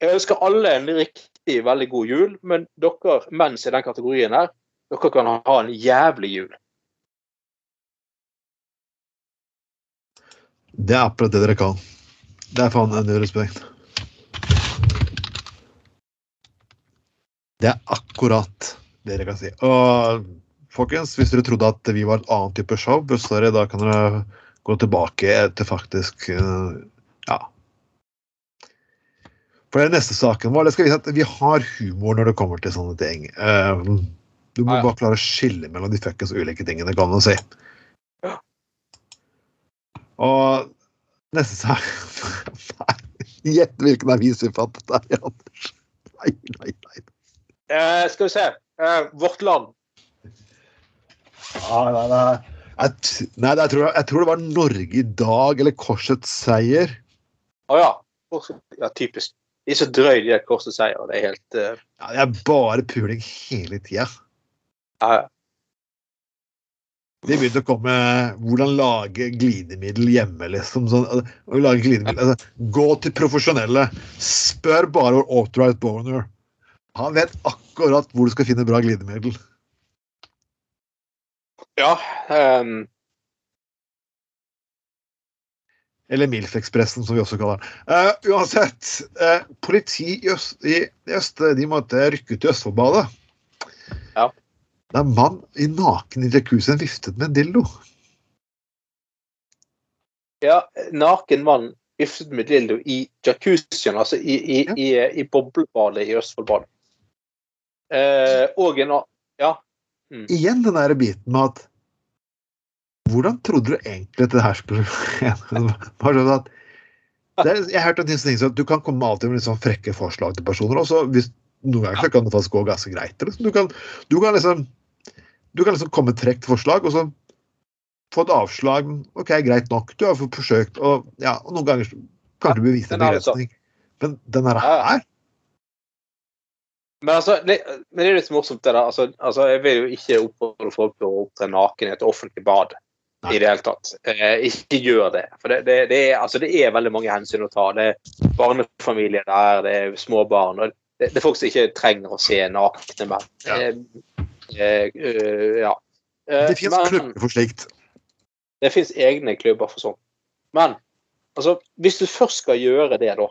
Jeg ønsker alle en riktig veldig god jul, men dere mens i den kategorien her, dere kan ha en jævlig jul. Det er akkurat det dere kan. Det er faen en urespekt. Det er akkurat det dere kan si. Og folkens, hvis dere trodde at vi var et annet type show, sorry, da kan dere gå tilbake til faktisk eh, Ja. For den neste saken vår, det skal vise at vi har humor når det kommer til sånne ting. Eh, Du må bare klare å skille mellom de fuckings ulike tingene, kan man si. Og neste sak Gjett hvilken avis vi fant det her i, Anders. Nei, nei, nei. Eh, skal vi se. Eh, Vårt Land. Nei, nei, nei. Jeg, nei jeg, tror, jeg tror det var Norge i dag, eller Korsets seier. Å ja. ja. Typisk. De er så drøye, de der Korsets seier. Det er helt uh... Ja, det er bare puling hele tida. ja. De begynte å komme hvordan lage glidemiddel hjemme, liksom. Sånn, å lage glidemiddel. Altså, gå til profesjonelle. Spør bare vår Authorite Boner. Han vet akkurat hvor du skal finne bra glidemiddel. Ja Um... Eller MILF-ekspressen, som vi også kaller den. Uh, uansett. uh, politi i øst, i, øst de måtte rykke ut i Østfoldbadet. Ja. Det er en mann i naken i jacuzzien viftet med en dildo. Ja, naken mann viftet med dildo i jacuzzien, altså i, i, Ja. i, i boblebadet i Østfoldbadet. Uh, og en annen Ja. Igjen den der biten med at Hvordan trodde du egentlig at det her skulle Bare sånn at er, Jeg har hørt en ting som at Du kan komme alltid med litt sånn frekke forslag til personer. Også, hvis Noen ganger så kan det faktisk gå ganske greit. Liksom. Du, kan, du kan liksom du kan liksom komme med et frekt forslag, og så få et avslag. OK, greit nok. Du har forsøkt, og, ja, og noen ganger kan du bevise en begrensning. Men den her Men, altså, det, men det er litt morsomt, det der. Altså, altså, jeg vil jo ikke oppfordre folk til å opptre naken i et offentlig bad. Nei. I det hele tatt. Eh, ikke gjør det. For det, det, det, er, altså, det er veldig mange hensyn å ta. Det er barnefamilier der, det er små barn. og det, er folk som ikke trenger å se nakne menn. Ja. Eh, eh, eh, ja. Eh, Det fins klubber for slikt. Det fins egne klubber for sånt. Men altså, hvis du først skal gjøre det, da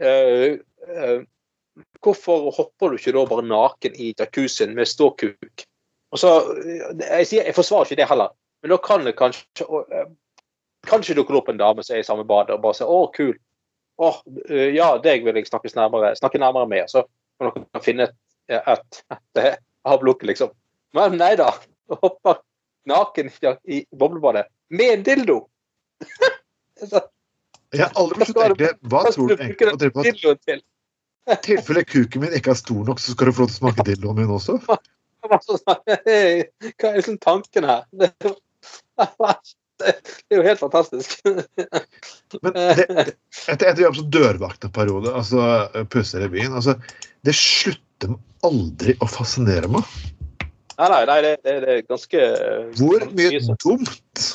eh, eh, Hvorfor hopper du ikke da bare naken i jacuzzien med ståkuk? Og så, jeg, sier, jeg forsvarer ikke det heller, men da kan det kanskje eh, Kanskje dukker det opp en dame som er i samme badet og bare sier 'Å, kul'. Å, eh, ja, deg vil jeg snakke nærmere, snakke nærmere med. Så kan dere finne et, et, et avlukke, liksom. Men nei da. Hopper naken i, boblebadet med en dildo. Så, Jeg har aldri forstått egentlig Hva tror du egentlig at- I tilfelle kuken min ikke er stor nok, så skal du få lov til å smake dilloen min også. Sånn, «Hei, Hva er liksom tanken her? Det, er jo helt fantastisk. Men det, det, etter, etter jobb som dørvakt en periode, altså pusser i byen altså, Det slutter aldri å fascinere meg. Nei, nei, det, det, det er ganske Hvor mye sånn. dumt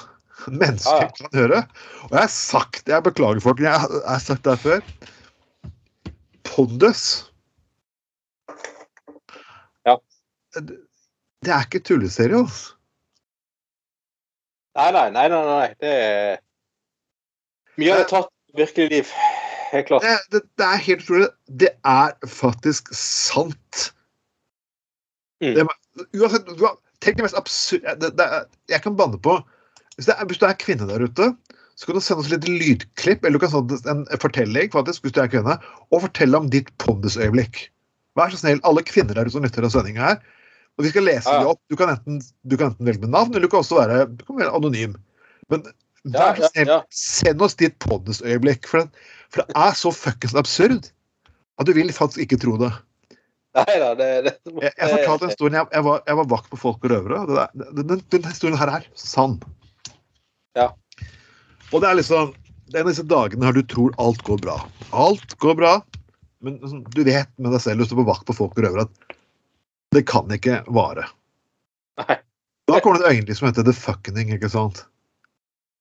mennesker Ja, ja. kan gjøre. Og jeg har sagt Jeg beklager, folk, jeg har sagt det her før. Pondus Ja. Det, det er ikke tulleserie, altså. Nei, nei, nei. nei, nei. Det er Mye av det tatt virkelig liv. Helt klart. Det, det, det er helt utrolig. Det er faktisk sant. Mm. Det, uansett, tenk det mest absurde Jeg kan banne på hvis, det er, hvis det er kvinne der ute, så kan du sende oss litt lydklipp eller du kan sende en fortelling faktisk, hvis du er kvinne, og fortelle om ditt pondusøyeblikk. Vær så snill, alle kvinner der ute som lytter til sendinga her. Og vi skal lese Ja, ja. det opp. Du kan, enten, du kan enten velge med navn, eller du kan også være, kan være anonym. Men vær så ja, snill, ja. send oss ditt pondusøyeblikk. For, for det er så fuckings absurd at du vil faktisk ikke tro det. Nei da, det, det Jeg, jeg fortalte historien. Jeg, jeg, var, jeg var vakt på Folk og røvere. Den, den, den historien her er sann. Ja. Og det er liksom Det er en av disse dagene her du tror alt går bra. Alt går bra, men liksom, du vet med deg selv du står på vakt på Folk og røvere, at det kan ikke vare. Nei. Da kommer det et øyeblikk som heter The Fuckening, ikke sant?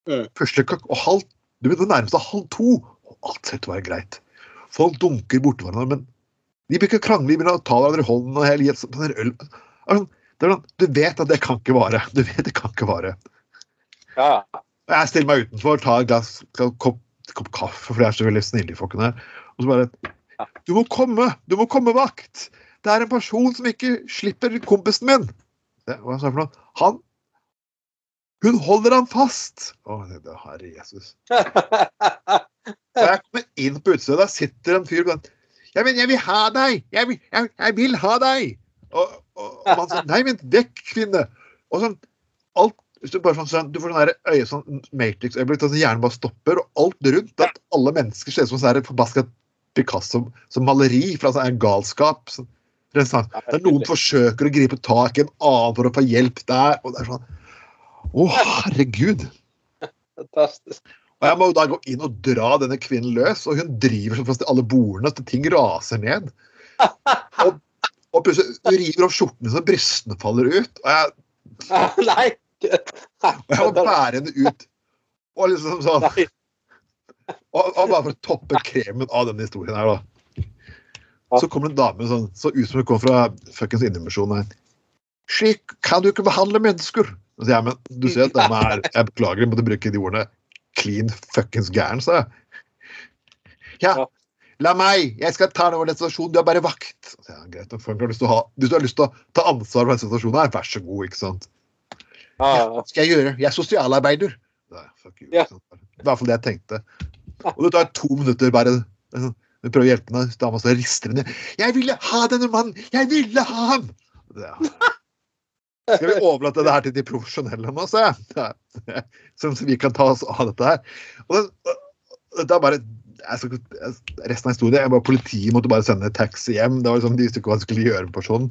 Mm. Første kakk og halv Du begynner nærmest halv to, og alt ser ut til å være greit. Folk dunker borti hverandre, men de begynner å krangle, de begynner å ta hverandre i hånden og hele sånn øl. Altså, sånn, du vet at det kan ikke vare. Du vet det kan ikke vare. Ja. Jeg stiller meg utenfor, tar et glass, en kopp, kopp kaffe, for de er så veldig snille, folkene her. Og så bare Du må komme! Du må komme, vakt! Det er en person som ikke slipper kompisen min! Det, hva sa jeg for noe? Han Hun holder han fast! Å, det, herre Jesus. Så jeg kommer inn på utstedet, der sitter en fyr og jeg, men jeg vil ha deg! Jeg vil, jeg, jeg vil ha deg! Og, og, og man sier nei, men vekk, kvinne! Og sånn, alt hvis du, bare sånn, sånn, du får sånn øye, sånn Matrix-øyeblikk, at hjernen bare stopper, og alt rundt, at alle mennesker ser ut som sånn forbaska Picasso som maleri fra sånn galskap. Sånn, det, er sånn, noen forsøker å gripe tak i en annen for å få hjelp der, og det er sånn Å, herregud! Fantastisk. Og jeg må jo da gå inn og dra denne kvinnen løs, og hun driver sånn fast i alle bordene at ting raser ned. Og, og plutselig river opp skjortene så brystene faller ut. Og jeg, Nei! Og bære henne ut. Og liksom sånn og, og bare for å toppe kremen av denne historien her, da. Så kommer det en dame sånn, så ut som hun kommer fra fuckings Indremisjonen. Slik kan du ikke behandle mennesker. Så jeg, men du ser at dama er Jeg beklager, jeg måtte bruke de ordene. Clean fuckings gæren, sa jeg. Ja, la meg! Jeg skal ta den over den situasjonen, du er bare vakt. Så, Ja, greit, hvis, du har Hvis du har lyst til å ta ansvar for den situasjonen her, vær så god, ikke sant. Ja, Hva skal jeg gjøre? Jeg er sosialarbeider. Nei, fuck you. Ja. Det var i hvert fall det jeg tenkte. Og det tar to minutter bare. sånn, Du prøver å hjelpe meg, dama står og rister henne. 'Jeg ville ha denne mannen! Jeg ville ha ham!' Ja. Skal vi overlate det her til de profesjonelle nå, sa jeg. Sånn vi kan ta oss av dette her. Og det, er bare jeg Resten av historien jeg bare Politiet måtte bare sende taxi hjem. Det var liksom, De visste ikke hva de skulle gjøre med personen.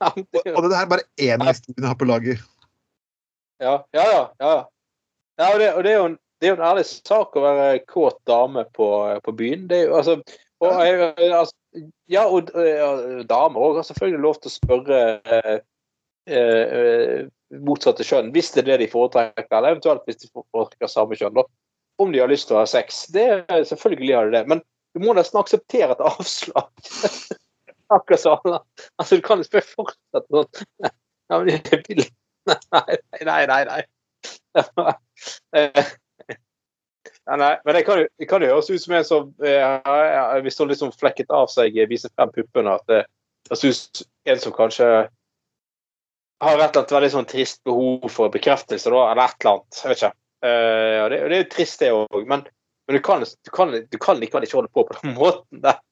Og, og det er bare én historie jeg har på lager. Ja, ja, ja. ja. ja og, det, og det, er en, det er jo en ærlig sak å være kåt dame på, på byen. Det er jo altså og, jeg- altså, Ja, og ja, damer òg har selvfølgelig lov til å spørre eh, eh, motsatte kjønn, hvis det er det de foretrekker, eller eventuelt hvis de foretrekker samme kjønn, da. Om de har lyst til å ha sex. Det selvfølgelig har de det. Men du må nesten akseptere et avslag. Akkurat sånn. Altså, du kan jo spørre fortsatt sånn. Ja, men jeg vil Nei, nei, nei. nei. Ja, nei. Men det kan, jo, det kan jo høres ut som en som eh, hvis hun liksom flekket av seg, viser frem puppene, at det høres ut en som kanskje har et eller annet veldig sånn trist behov for bekreftelse, da, eller et eller annet. Jeg vet ikke. Uh, og det, og det er jo trist, det òg. Men, men du, kan, du, kan, du kan likevel ikke holde på på den måten der.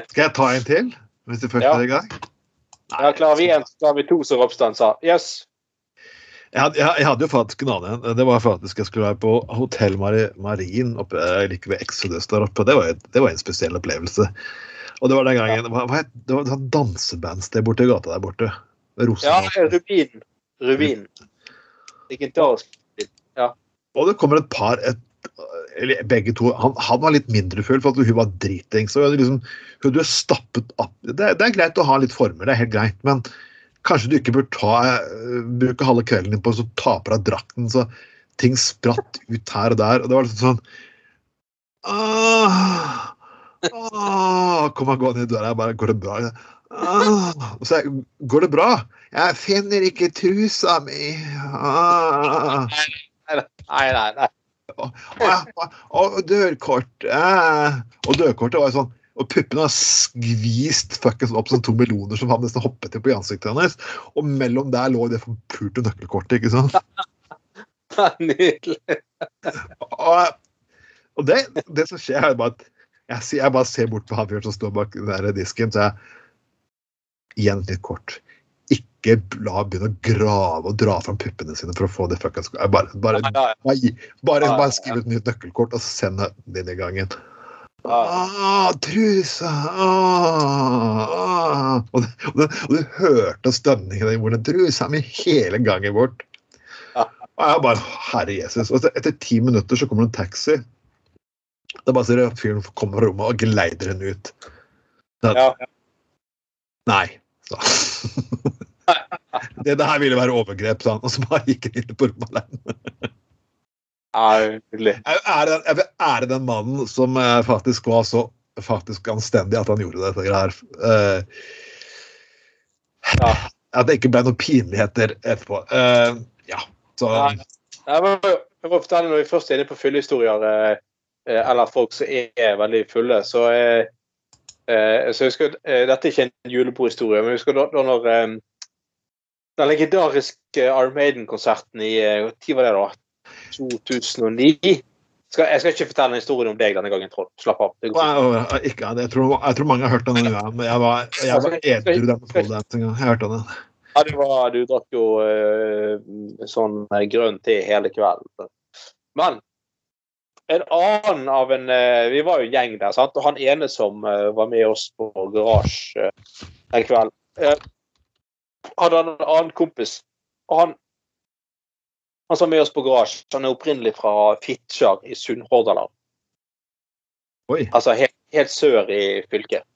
Skal jeg ta en til? Hvis du først Ja. er i gang? Ja, klarer vi én, så har vi to, som Ropstad sa. Yes. Jeg hadde, jeg, jeg hadde jo faktisk en annen en. Det var faktisk jeg skulle være på Hotell Mari, Marin oppe eh, like ved Exodus der oppe. Det var, det var en spesiell opplevelse. Og det var den gangen hva, hva Det var et dansebandsted borte i gata der borte. Ja, Rubin. Rubin. Legendarisk. Og det kommer et par et, eller begge to han, han var litt mindre full, for at hun var dritings. Liksom, hun er stappet opp det, det er greit å ha litt former, det er helt greit, men kanskje du ikke bør ta, bruke halve kvelden din på å ta på deg drakten så ting spratt ut her og der. og Det var liksom sånn Åh, Kom og gå ned døra, jeg bare Går det bra? Og så går det bra? Jeg finner ikke trusa mi. Åh. Nei, nei, nei. Og, dørkort. Og dørkortet var jo sånn Og puppene har skvist fuckings opp som to meloner som han nesten hoppet til på ansiktet hennes. Og mellom der lå det forpulte nøkkelkortet, ikke sant. Nydelig. Og, og det, det som skjer, er bare at jeg, jeg bare ser bort på han fyren som står bak den der disken, så jeg Igjen et nytt kort. Ikke la begynne å grave og dra fram puppene sine for å få det fuckings Bare, bare Ja, ja, Bare, bare, Ja, ja, bare skriv et nytt nøkkelkort og send det inn i gangen. Ah, trusa ah, ah. Og, du, og, du hørte stønningen i hvordan trusa mi hele gangen bort. Og jeg bare Herre Jesus. Og etter, ti minutter så kommer det en taxi. Da bare ser du at fyren kommer fra rommet og geleider henne ut. Så, Ja. Nei. Så. det, det her ville være overgrep, sa han. Og så bare gikk han inn på rommet alene. Ja. Jeg vil ære den, jeg vil ære den mannen som eh, faktisk var så faktisk anstendig at han gjorde dette greier. Uh, Ja. At det ikke ble noen pinligheter etterpå. Uh, ja, så Ja. Jeg må, jeg må fortelle Når vi først er inne på fyllehistorier, eh, eller folk som er veldig fulle, så, eh, så jeg husker, eh, Dette er ikke en julebordhistorie, men jeg husker da, da når eh, den legendariske Iron Maiden-konserten i eh, Når var det, da? 2009? Skal, jeg skal ikke fortelle en historie om deg denne gangen, Trond. Slapp av. Fint. Ikke, jeg, tror, jeg tror mange har hørt den, men jeg var, jeg var edru den poledancinga. Jeg hørte den. Ja, du, var, du drakk jo eh, sånn eh, grønn te hele kvelden. Men en annen av en eh, Vi var jo en gjeng der, sant? og han ene som eh, var med oss på garasje en den kvelden, eh, hadde han en annen kompis. Og han, han som var med oss på garasje, han er opprinnelig fra Fitjar i Sunnhordaland. Altså helt, helt sør i fylket.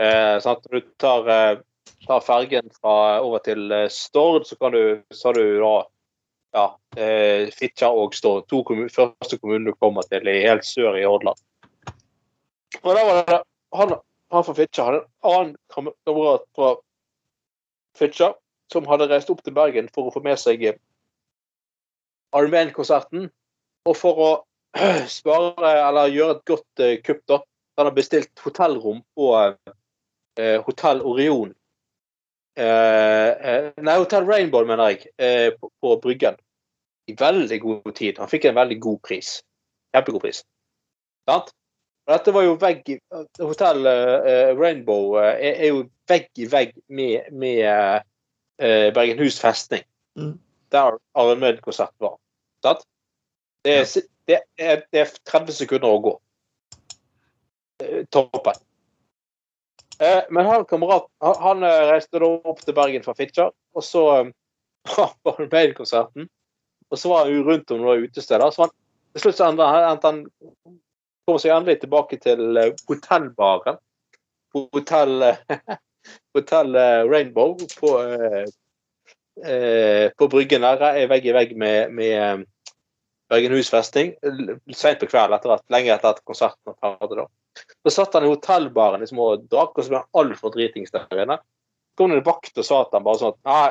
Eh, sant? Når du tar, eh, tar fergen fra over til eh, Stord, så, kan du, så har du da ja, eh, Fitjar og Stå. To kommun, første kommunene du kommer til i helt sør i Hordaland. Og da var det han, han fra Fitjar hadde en annen kamerat fra Fitjar som hadde reist opp til Bergen for å få med seg eh, Armen-konserten. Og for å spare, eller gjøre et godt uh, kupp, da, han har bestilt hotellrom på eh, Hotell Orion. Eh, nei, Hotell Rainbow, mener jeg, på, på, Bryggen. I veldig god tid. Han fikk en veldig god pris. Kjempegod pris. Sant? Dette var jo vegg i Hotell Rainbow er, jo vegg i vegg med, med Bergenhus festning. Mm. Der Arne-konserten var. Sant? Det er, det, er, det er 30 sekunder å gå. Eh, toppen. Eh, men han kamerat han eh, reiste da opp til Bergen fra Fitjar, og så var han med i konserten. Og så var han jo rundt om noen utesteder. Så han, til slutt så endte han, han kom seg endelig tilbake til hotellbaren. På hotell, hotell Rainbow på, på Bryggen der, vegg i vegg med, med Bergenhus festning seint på kvelden, etter at, lenge etter at konserten var ferdig. da. Så satt han i hotellbaren liksom, og drakk, og så ble han altfor dritings der inne. Så kom det en vakt og sa til ham bare sånn at Nei,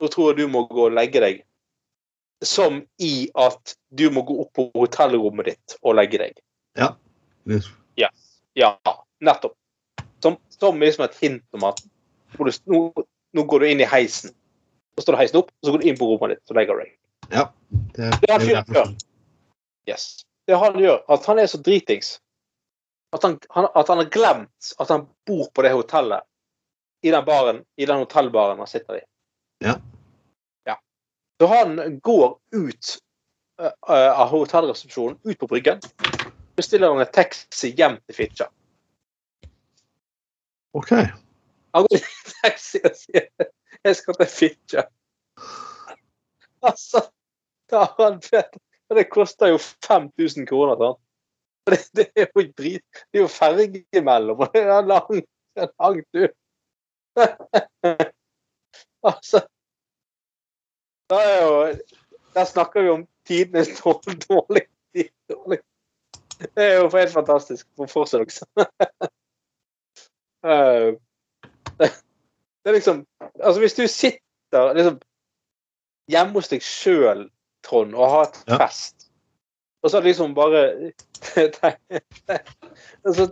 nå tror jeg du må gå og legge deg. Som i at du må gå opp på hotellrommet ditt og legge deg. Ja. Yes. Ja, ja nettopp. Som, som liksom et hint om at nå, nå går du inn i heisen. Så står det heisen opp, og så går du inn på rommet ditt og legger deg. Ja. Det, det han gjør, yes. det han gjør, at han er så dritings at han, han, at han, har glemt at han bor på det hotellet i den baren, i den hotellbaren han sitter i. Ja. Så han går ut uh, av hotellresepsjonen, ut på Bryggen. Bestiller han en taxi hjem til Fitjar. OK. Han går i taxi og sier 'Jeg skal til Fitjar'. Altså ja, det koster jo 5000 kroner. Sant? Det, det, er jo drit, det er jo ferge imellom, og det er lang, lang tur. altså da er jo, Der snakker vi om tidenes dårlig dårlig. Det er jo helt fantastisk. Fortsett, også. Eh, det er liksom Altså, hvis du sitter liksom hjemme hos deg sjøl Trond, og har et ja. fest. Og så liksom bare så,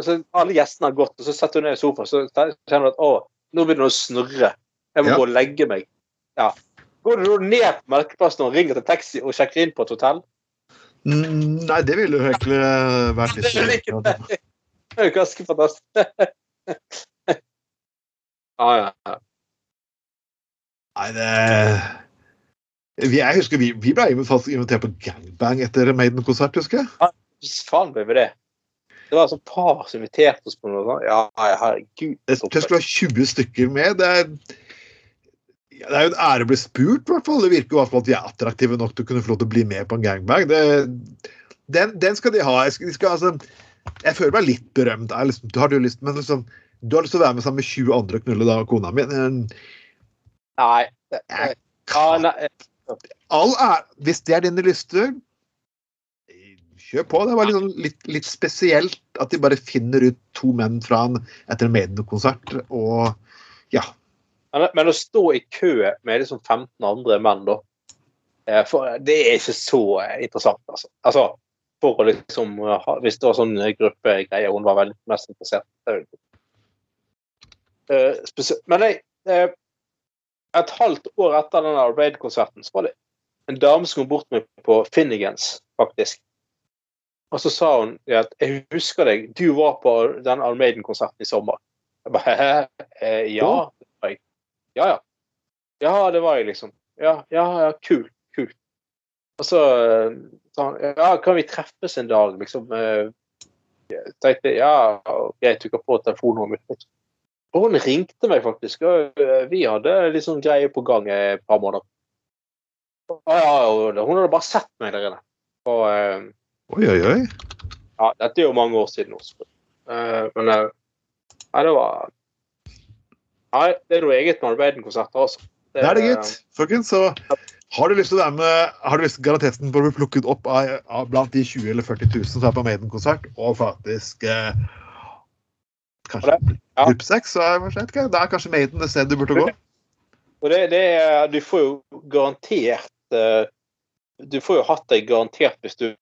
så Alle gjestene har gått, og så setter du ned i sofaen så kjenner du at å, nå begynner det å snurre. Jeg må ja. gå og legge meg. Ja. Går du ned på Melkeplassen og ringer til taxi og sjekker inn på et hotell? Mm, nei, det ville jo egentlig vært litt Det er jo ganske fantastisk. ja, ja. Nei, det jeg husker Vi, vi ble invitert på gangbang etter Maiden-konsert, husker jeg. Ja, faen ble vi det. Det var et par som inviterte oss på noe sånt. Ja, herregud. Jeg tror det skulle være 20 stykker med. Det er, det er jo en ære å bli spurt, i hvert fall. Det virker jo at de er attraktive nok til å kunne få lov til å bli med på en gangbang. Det, den, den, skal de ha. Jeg, skal, de skal, altså, jeg føler meg litt berømt. Liksom, du har du lyst, men liksom, du har lyst til å være med sammen med 20 andre og knulle da, kona mi. Nei. Det, ja, nei all ære, Hvis det er dine lyster, kjør på. Det var litt, sånn, litt, litt, spesielt at de bare finner ut to menn fra en etter en Maiden-konsert, og ja. Men, men, å stå i kø med liksom 15 andre menn, da eh, for, Det er ikke så eh, interessant, altså. altså for å liksom Hvis det var sånn gruppegreie hun var veldig mest interessert i. Uh, men jeg, et halvt år etter den Raid-konserten så var det en dame som kom bort med på Finnegans, faktisk. Og så sa hun at 'Jeg husker deg, du var på den Almaiden-konserten i sommer'. Jeg bare eh, ja. Ja, ja. Ja, det var jeg, liksom. Ja, ja, ja, kult. Kult. Og så sa han ja, kan vi treffes en dag, liksom? Jeg tenkte ja, greit, du kan få telefonnummeret mitt. Og hun ringte meg faktisk. og eh, Vi hadde litt sånn greie på gang et par måneder. Ja, hun hadde bare sett meg der inne. Og, oi, oi, oi. Ja, dette er jo mange år siden også. Men Nei, det var Nei, det er noe eget med Armaden-konserter, altså. Det, det er det, gitt. Folkens, så har du lyst til å være med, har du lyst til garanteten på å bli plukket opp av, av, blant de 20 eller 40 000 som er på Maiden-konsert, og faktisk eh, kanskje ja. gruppe seks, så jeg vet ikke, det er kanskje Maiden det stedet du burde gå. Og det, det er, Du får jo garantert uh, Du får jo hatt deg garantert hvis du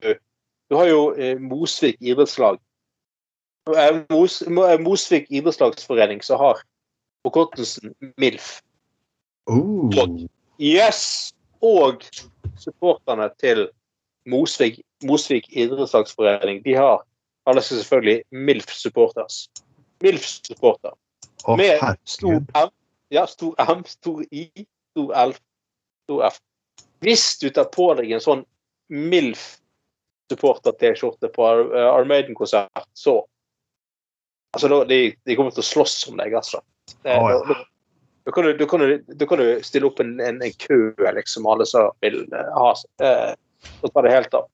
Du har jo uh, Mosvik idrettslag. Eh, Mos, Mo- Mosvik idrettslagsforening som har forkortelsen MILF. Oh. Yes! Og supporterne til Mosvik, Mosvik idrettslagsforening, de har alle skal selvfølgelig MILF-supporters. MILF-supporter. Oh, Med stor. M, ja, stor M, stor I, stor L, stor F. Hvis du tar på deg en sånn MILF-supporter-T-skjorte på eh, Armaden-konsert, så Altså, de, de kommer til å slåss om deg, altså. Ja. da, da, kan du, da, kan du, da kan du stille opp en, en, en kø, liksom, alle som vil eh, ha eh, Og ta det helt av.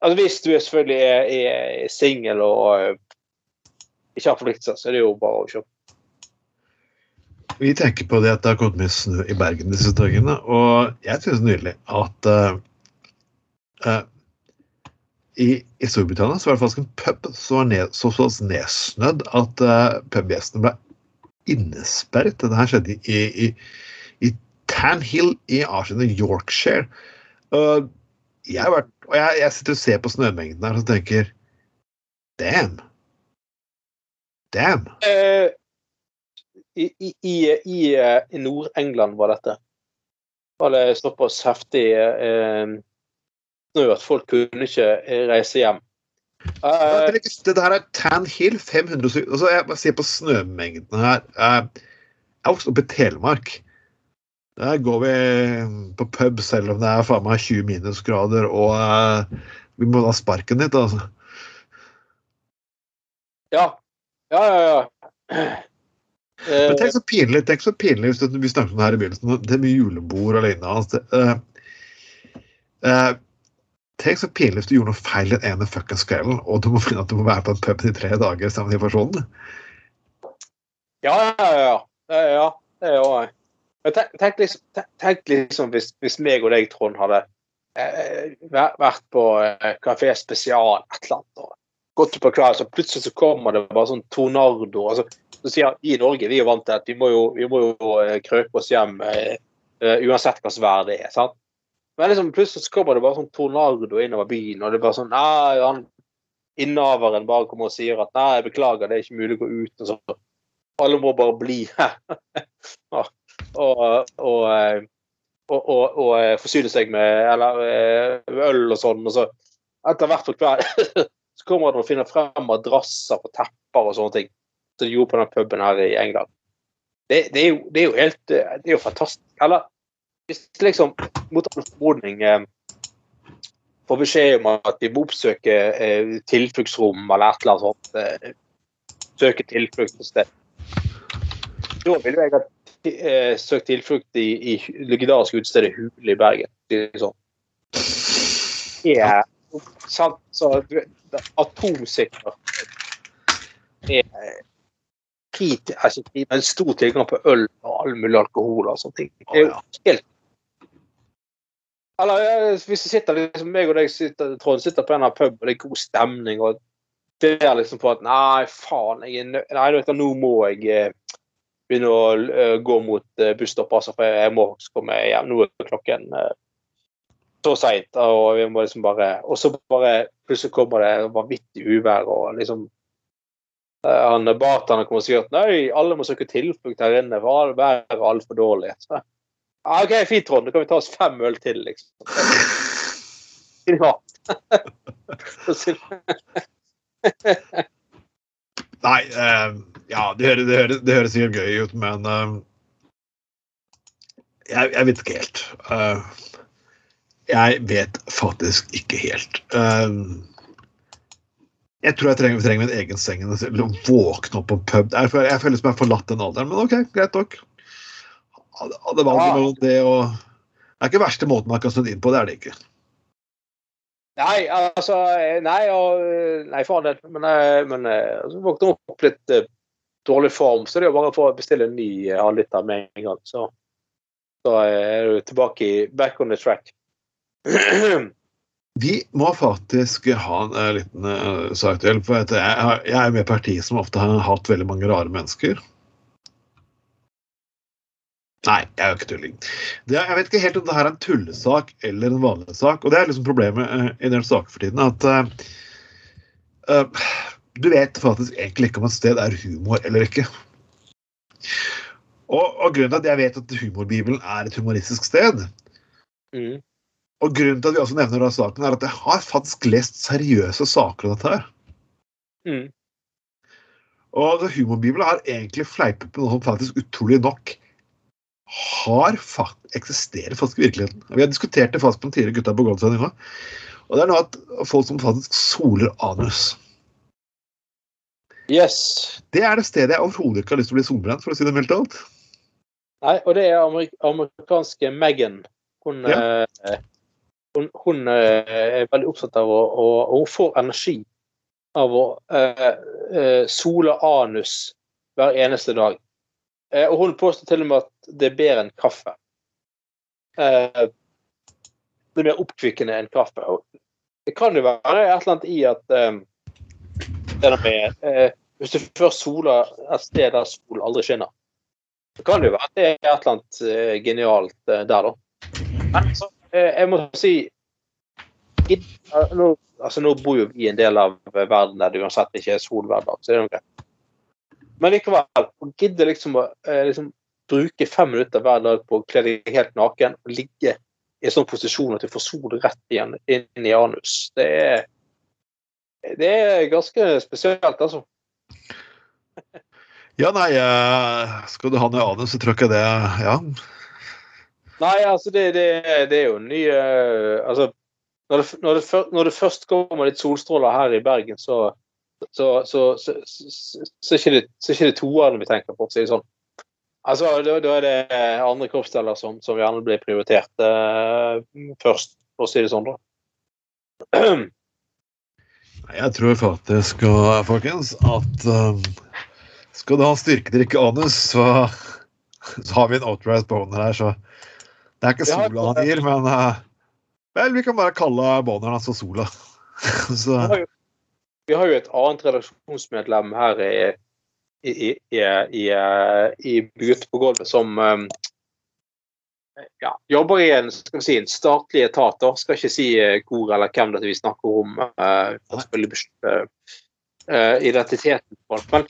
Altså, hvis du selvfølgelig er, er singel og eh, ikke har forpliktelser, så er det jo bare å kjøpe. Vi tenker på det at det har kommet mye snø i Bergen disse dagene, og jeg synes nydelig at uh, uh, i, I Storbritannia så var det faktisk en pub som var ned, så nedsnødd at uh, pubgjestene ble innesperret. Dette her skjedde i, i, i Tanhill i Arsenal, Yorkshire. Uh, jeg, har vært, og jeg, jeg sitter og ser på snømengden her og tenker Damn. Damn. Uh, I, i, i, i, eh, Nord-England var dette. Var det såpass heftig uh, snø at folk kunne ikke reise hjem. Ja, Eh, det, er- er Tan Hill, 500 syk- altså Jeg bare ser på snømengden her. Eh, Jeg er vokst opp i Telemark. Der går vi på pub selv om det er faen meg 20 minusgrader, og uh, vi må ha sparken litt, altså. ja. Ja, ja, ja. Men Eh, tenk så pinlig tenk så pinlig hvis vi snakket om det her i begynnelsen. Det med julebord og lignende. Altså, uh, eh, tenk så pinlig hvis du gjorde noe feil den ene fuckings kvelden, og du må finne at du må være på en pub i tre dager sammen med de personene. ja, ja, ja. ja, ja. Det er jo jeg. tenk, tenk liksom, tenk, liksom hvis, hvis meg og deg, Trond, hadde eh, vært på eh, Kafé Spesial et eller annet, og gått på kveld, så plutselig så kommer det bare sånn tornado. Altså, så sier vi i Norge vi er vant til at vi må jo, vi må jo eh, krøpe oss hjem eh, eh, uansett hva slags vær det er. sant? Men liksom, plutselig kommer det bare sånn tornado innover byen, og det er bare sånn Nei, han innehaveren bare kommer og sier at nei, beklager, det er ikke mulig å gå ut. og så Alle må bare bli her. og, og, og, eh, og, og, eh, forsyne seg med, eller, eh, øl og sånn. Og så etter hvert på hver, så kommer han og finner frem madrasser og tepper og sånne ting. Som de gjorde på den puben her i England. Det, det, er, jo, det er jo helt eh, Det er jo fantastisk. Eller hvis liksom mot all formodning eh, får beskjed om at vi må oppsøke eh, tilfluktsrom eller et eller annet sånt. Eh, søke tilflukt et sted. Da ville jeg ha eh, søkt tilflukt i, i legendariske utestedet Hule i Bergen. Liksom. Yeah. sånn. Er sant, så du vet, det- Atomsikker er en altså, men stor tilgang på øl og all mulig alkohol og sånne ting. Det er jo helt Eller hvis sitter liksom, meg og deg sitter, Trond, sitter på en pub, og det er god stemning, og det er liksom på at Nei, faen, jeg er nø nei, du, nå må jeg eh, begynne å uh, gå mot uh, busstoppet, altså, for jeg må komme hjem. Nå er klokken uh, så seint, og vi må liksom bare Og så bare plutselig kommer det vanvittig uvær, og liksom han Bartenderen kommer og sier at nei, alle må søke tilflukt her inne, for været er altfor dårlig. Så, ja, OK, fint, Trond. Da kan vi ta oss fem øl til, liksom. Ja. Nei, eh, ja, det høres, det, høres, det høres sikkert gøy ut, men eh, jeg, jeg vet ikke helt. Eh, jeg vet faktisk ikke helt. Eh, jeg tror jeg trenger, trenger min egen seng å våkne opp på pub. Jeg føler, jeg føler som jeg har forlatt den alderen, men OK, greit nok. Hadde valget mellom det og Det er ikke verste måten man kan snu inn på, det er det ikke. Nei, altså Nei, og, nei for all. Men, eh, men eh, altså, våkne opp litt uh, dårlig form, så det er jo bare å bestille en ny halvliter uh, med en gang. Så, så er du tilbake i back on the track. Vi må faktisk ha en uh, liten uh, sak til. For jeg, jeg er med i et parti som ofte har hatt veldig mange rare mennesker. Nei, jeg er jo ikke tulling. Det, jeg vet ikke helt om det her er en tullesak eller en vanlig sak. Og det er liksom problemet uh, i den saken for tiden. At eh, du vet faktisk egentlig ikke om et sted er humor eller ikke. Og, og grunnen til at jeg vet at Humorbibelen er et humoristisk sted, Mm. og grunnen til at vi også nevner denne saken, er at jeg har faktisk lest seriøse saker om dette her. Mm. Og altså, Humorbibelen har egentlig fleipet med noe som faktisk utrolig nok har fakt eksisterer faktisk i virkeligheten. Vi har diskutert det fast på den tidligere gutta på Goldsendinga. Og det er noe at folk som faktisk soler anus. Yes. Det er det stedet jeg overhodet ikke har lyst til å bli solbrent, for å si det mildt alt. Nei, og det er amerik amerikanske Megan. Hun, Ja. eh, hun, hun eh, er veldig opptatt av å og hun får energi av å eh, eh, sole anus hver eneste dag. Eh, og hun påstår til og med at det er bedre enn kaffe. Eh, det er mer oppkvikkende enn kaffe. Det kan jo være et eller annet i at eh, med eh, Hvis du først soler et sted der sol aldri skinner, så kan det jo være at det er et eller annet genialt der, da. Jeg må si nå, altså, nå bor jo vi i en del av verden der det uansett ikke er sol så det er noe greit. Men likevel, å gidde liksom å eh, liksom, bruke fem minutter hver dag på å kle deg helt naken og ligge i en sånn posisjon at du får sol rett igjen inn i anus, det er det er ganske spesielt, altså. Ja, nei, eh, skal du ha noe anus, så tror jeg ikke det Ja. Nei, altså det, det, det er jo nye ny eh, Altså, når det, når, når det først kommer litt solstråler her i Bergen, så så, så, så, så, ikke det, så ikke det toerne vi tenker på, for å si det sånn. Altså, da, da er det andre kroppsdeler som, som gjerne blir prioritert eh, først, for å si det sånn, da. Jeg tror faktisk, og, folkens, at um, skal du ha styrkedrikk i anus, så, så har vi en outright boner her, så det er ikke sola han gir, men uh, Vel, vi kan bare kalle boneren altså sola. så Vi har jo, et annet redaksjonsmedlem her i, i, i, i, i, i Gutt på gulvet som um, ja, jobber i en, si, en statlig etat. da. Skal ikke si eh, hvor eller hvem det vi snakker om. Uh, uh, identiteten på alt. Men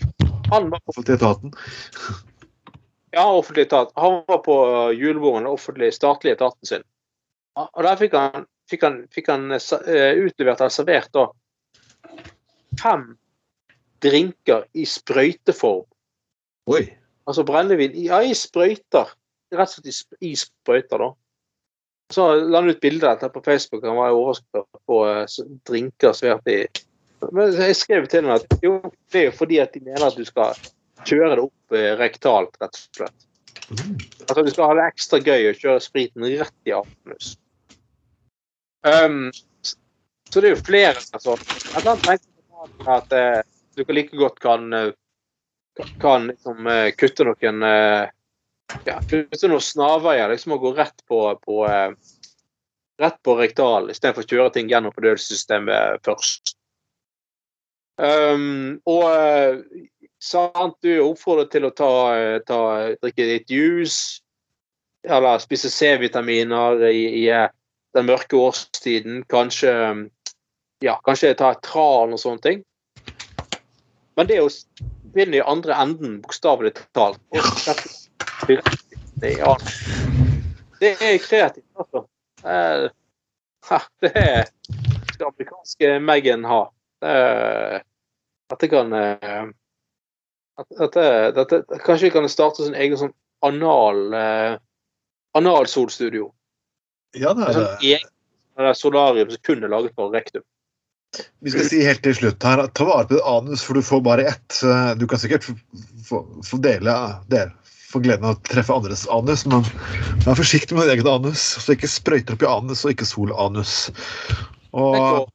han var offentlig etaten. ja, offentlig etat. Han var på julebordet den offentlige statlige etaten sin. Og der fikk han, fikk han, fikk han utlevert eller servert da fem drinker i sprøyteform. Oi. Altså brennevin ja, i sprøyter. Rett og slett i, sprøyter, da. Så la han ut bilde av dette på Facebook. Han var overrasket på s- drinker servert i Men jeg skrev til ham at jo, det er jo fordi at de mener at du skal kjøre det opp eh, rektalt, rett og slett. Mm. Altså, du skal ha det ekstra gøy å kjøre spriten rett i anus. Um, så det er jo flere altså. Et annet tenker jeg at eh, du like godt kan, eh, kan- liksom eh, kutte noen eh, ja, kutte noen snarveier liksom og gå rett på, på rett på rektal istedenfor å kjøre ting gjennom fordøyelsessystemet først. Um, og sant, du er oppfordret til å ta, ta, drikke litt juice, eller spise C-vitaminer i, i den mørke årstiden. Kanskje um, ja, kanskje ta et tran og sånne ting. Men det å begynne i andre enden, bokstavelig talt Det er kreativt, altså. Eh, Det er det amerikanske Megan har. Er- Dette kan eh, at, dette, dette, Kanskje vi kan starte sin egen sånn anal eh, analsolstudio. Ja, det er det. Sånn, solarium som kun er laget for rektum. Vi skal si helt til slutt her, ta vare på ditt anus, for du får bare ett. Du kan sikkert få, dele det, få gleden av å treffe andres anus, men vær forsiktig med ditt eget anus. Så ikke sprøyter opp i anus, og ikke sol anus. Tenk å,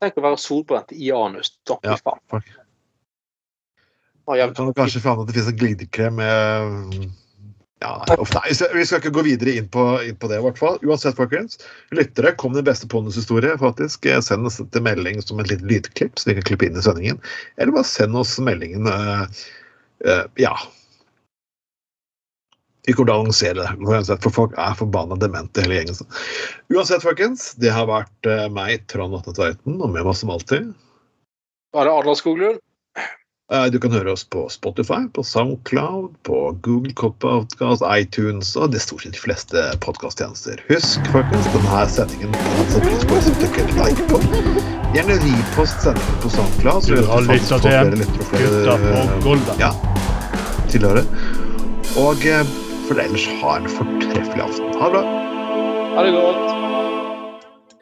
tenk å være solbrent i anus. Ja. faen. folk Å, jeg- kan du kanskje forandre at det finnes en glidekrem med ja, nei, Vi skal ikke gå videre inn på, inn på det, i hvert fall. Uansett, folkens. Lyttere, kom den beste pondushistorie. faktisk. Eh, Send oss til melding som et lite lydklipp, så vi kan klippe inn i sendingen. Eller bare send oss meldingen Uh, uh, Ja. Vi kommer til å annonsere det, for folk er forbanna demente, hele gjengen. Uansett, folkens, det har vært uh, meg, Trond Atte Tveiten, og med meg som alltid Bare Adler Skoglund? Eh, Du kan høre oss på Spotify, på Soundcloud, på Google Podcast, iTunes og det stort sett de fleste podkasttjenester. Husk folkens, denne sendingen kan pris på hvis du trykker like på. Gjerne repost sendingen på Soundcloud. så Du har får til Gutta på eh, gulvet. Ja, tilhører. Og eh, for ellers ha en fortreffelig aften. Ha det bra. Ha det godt.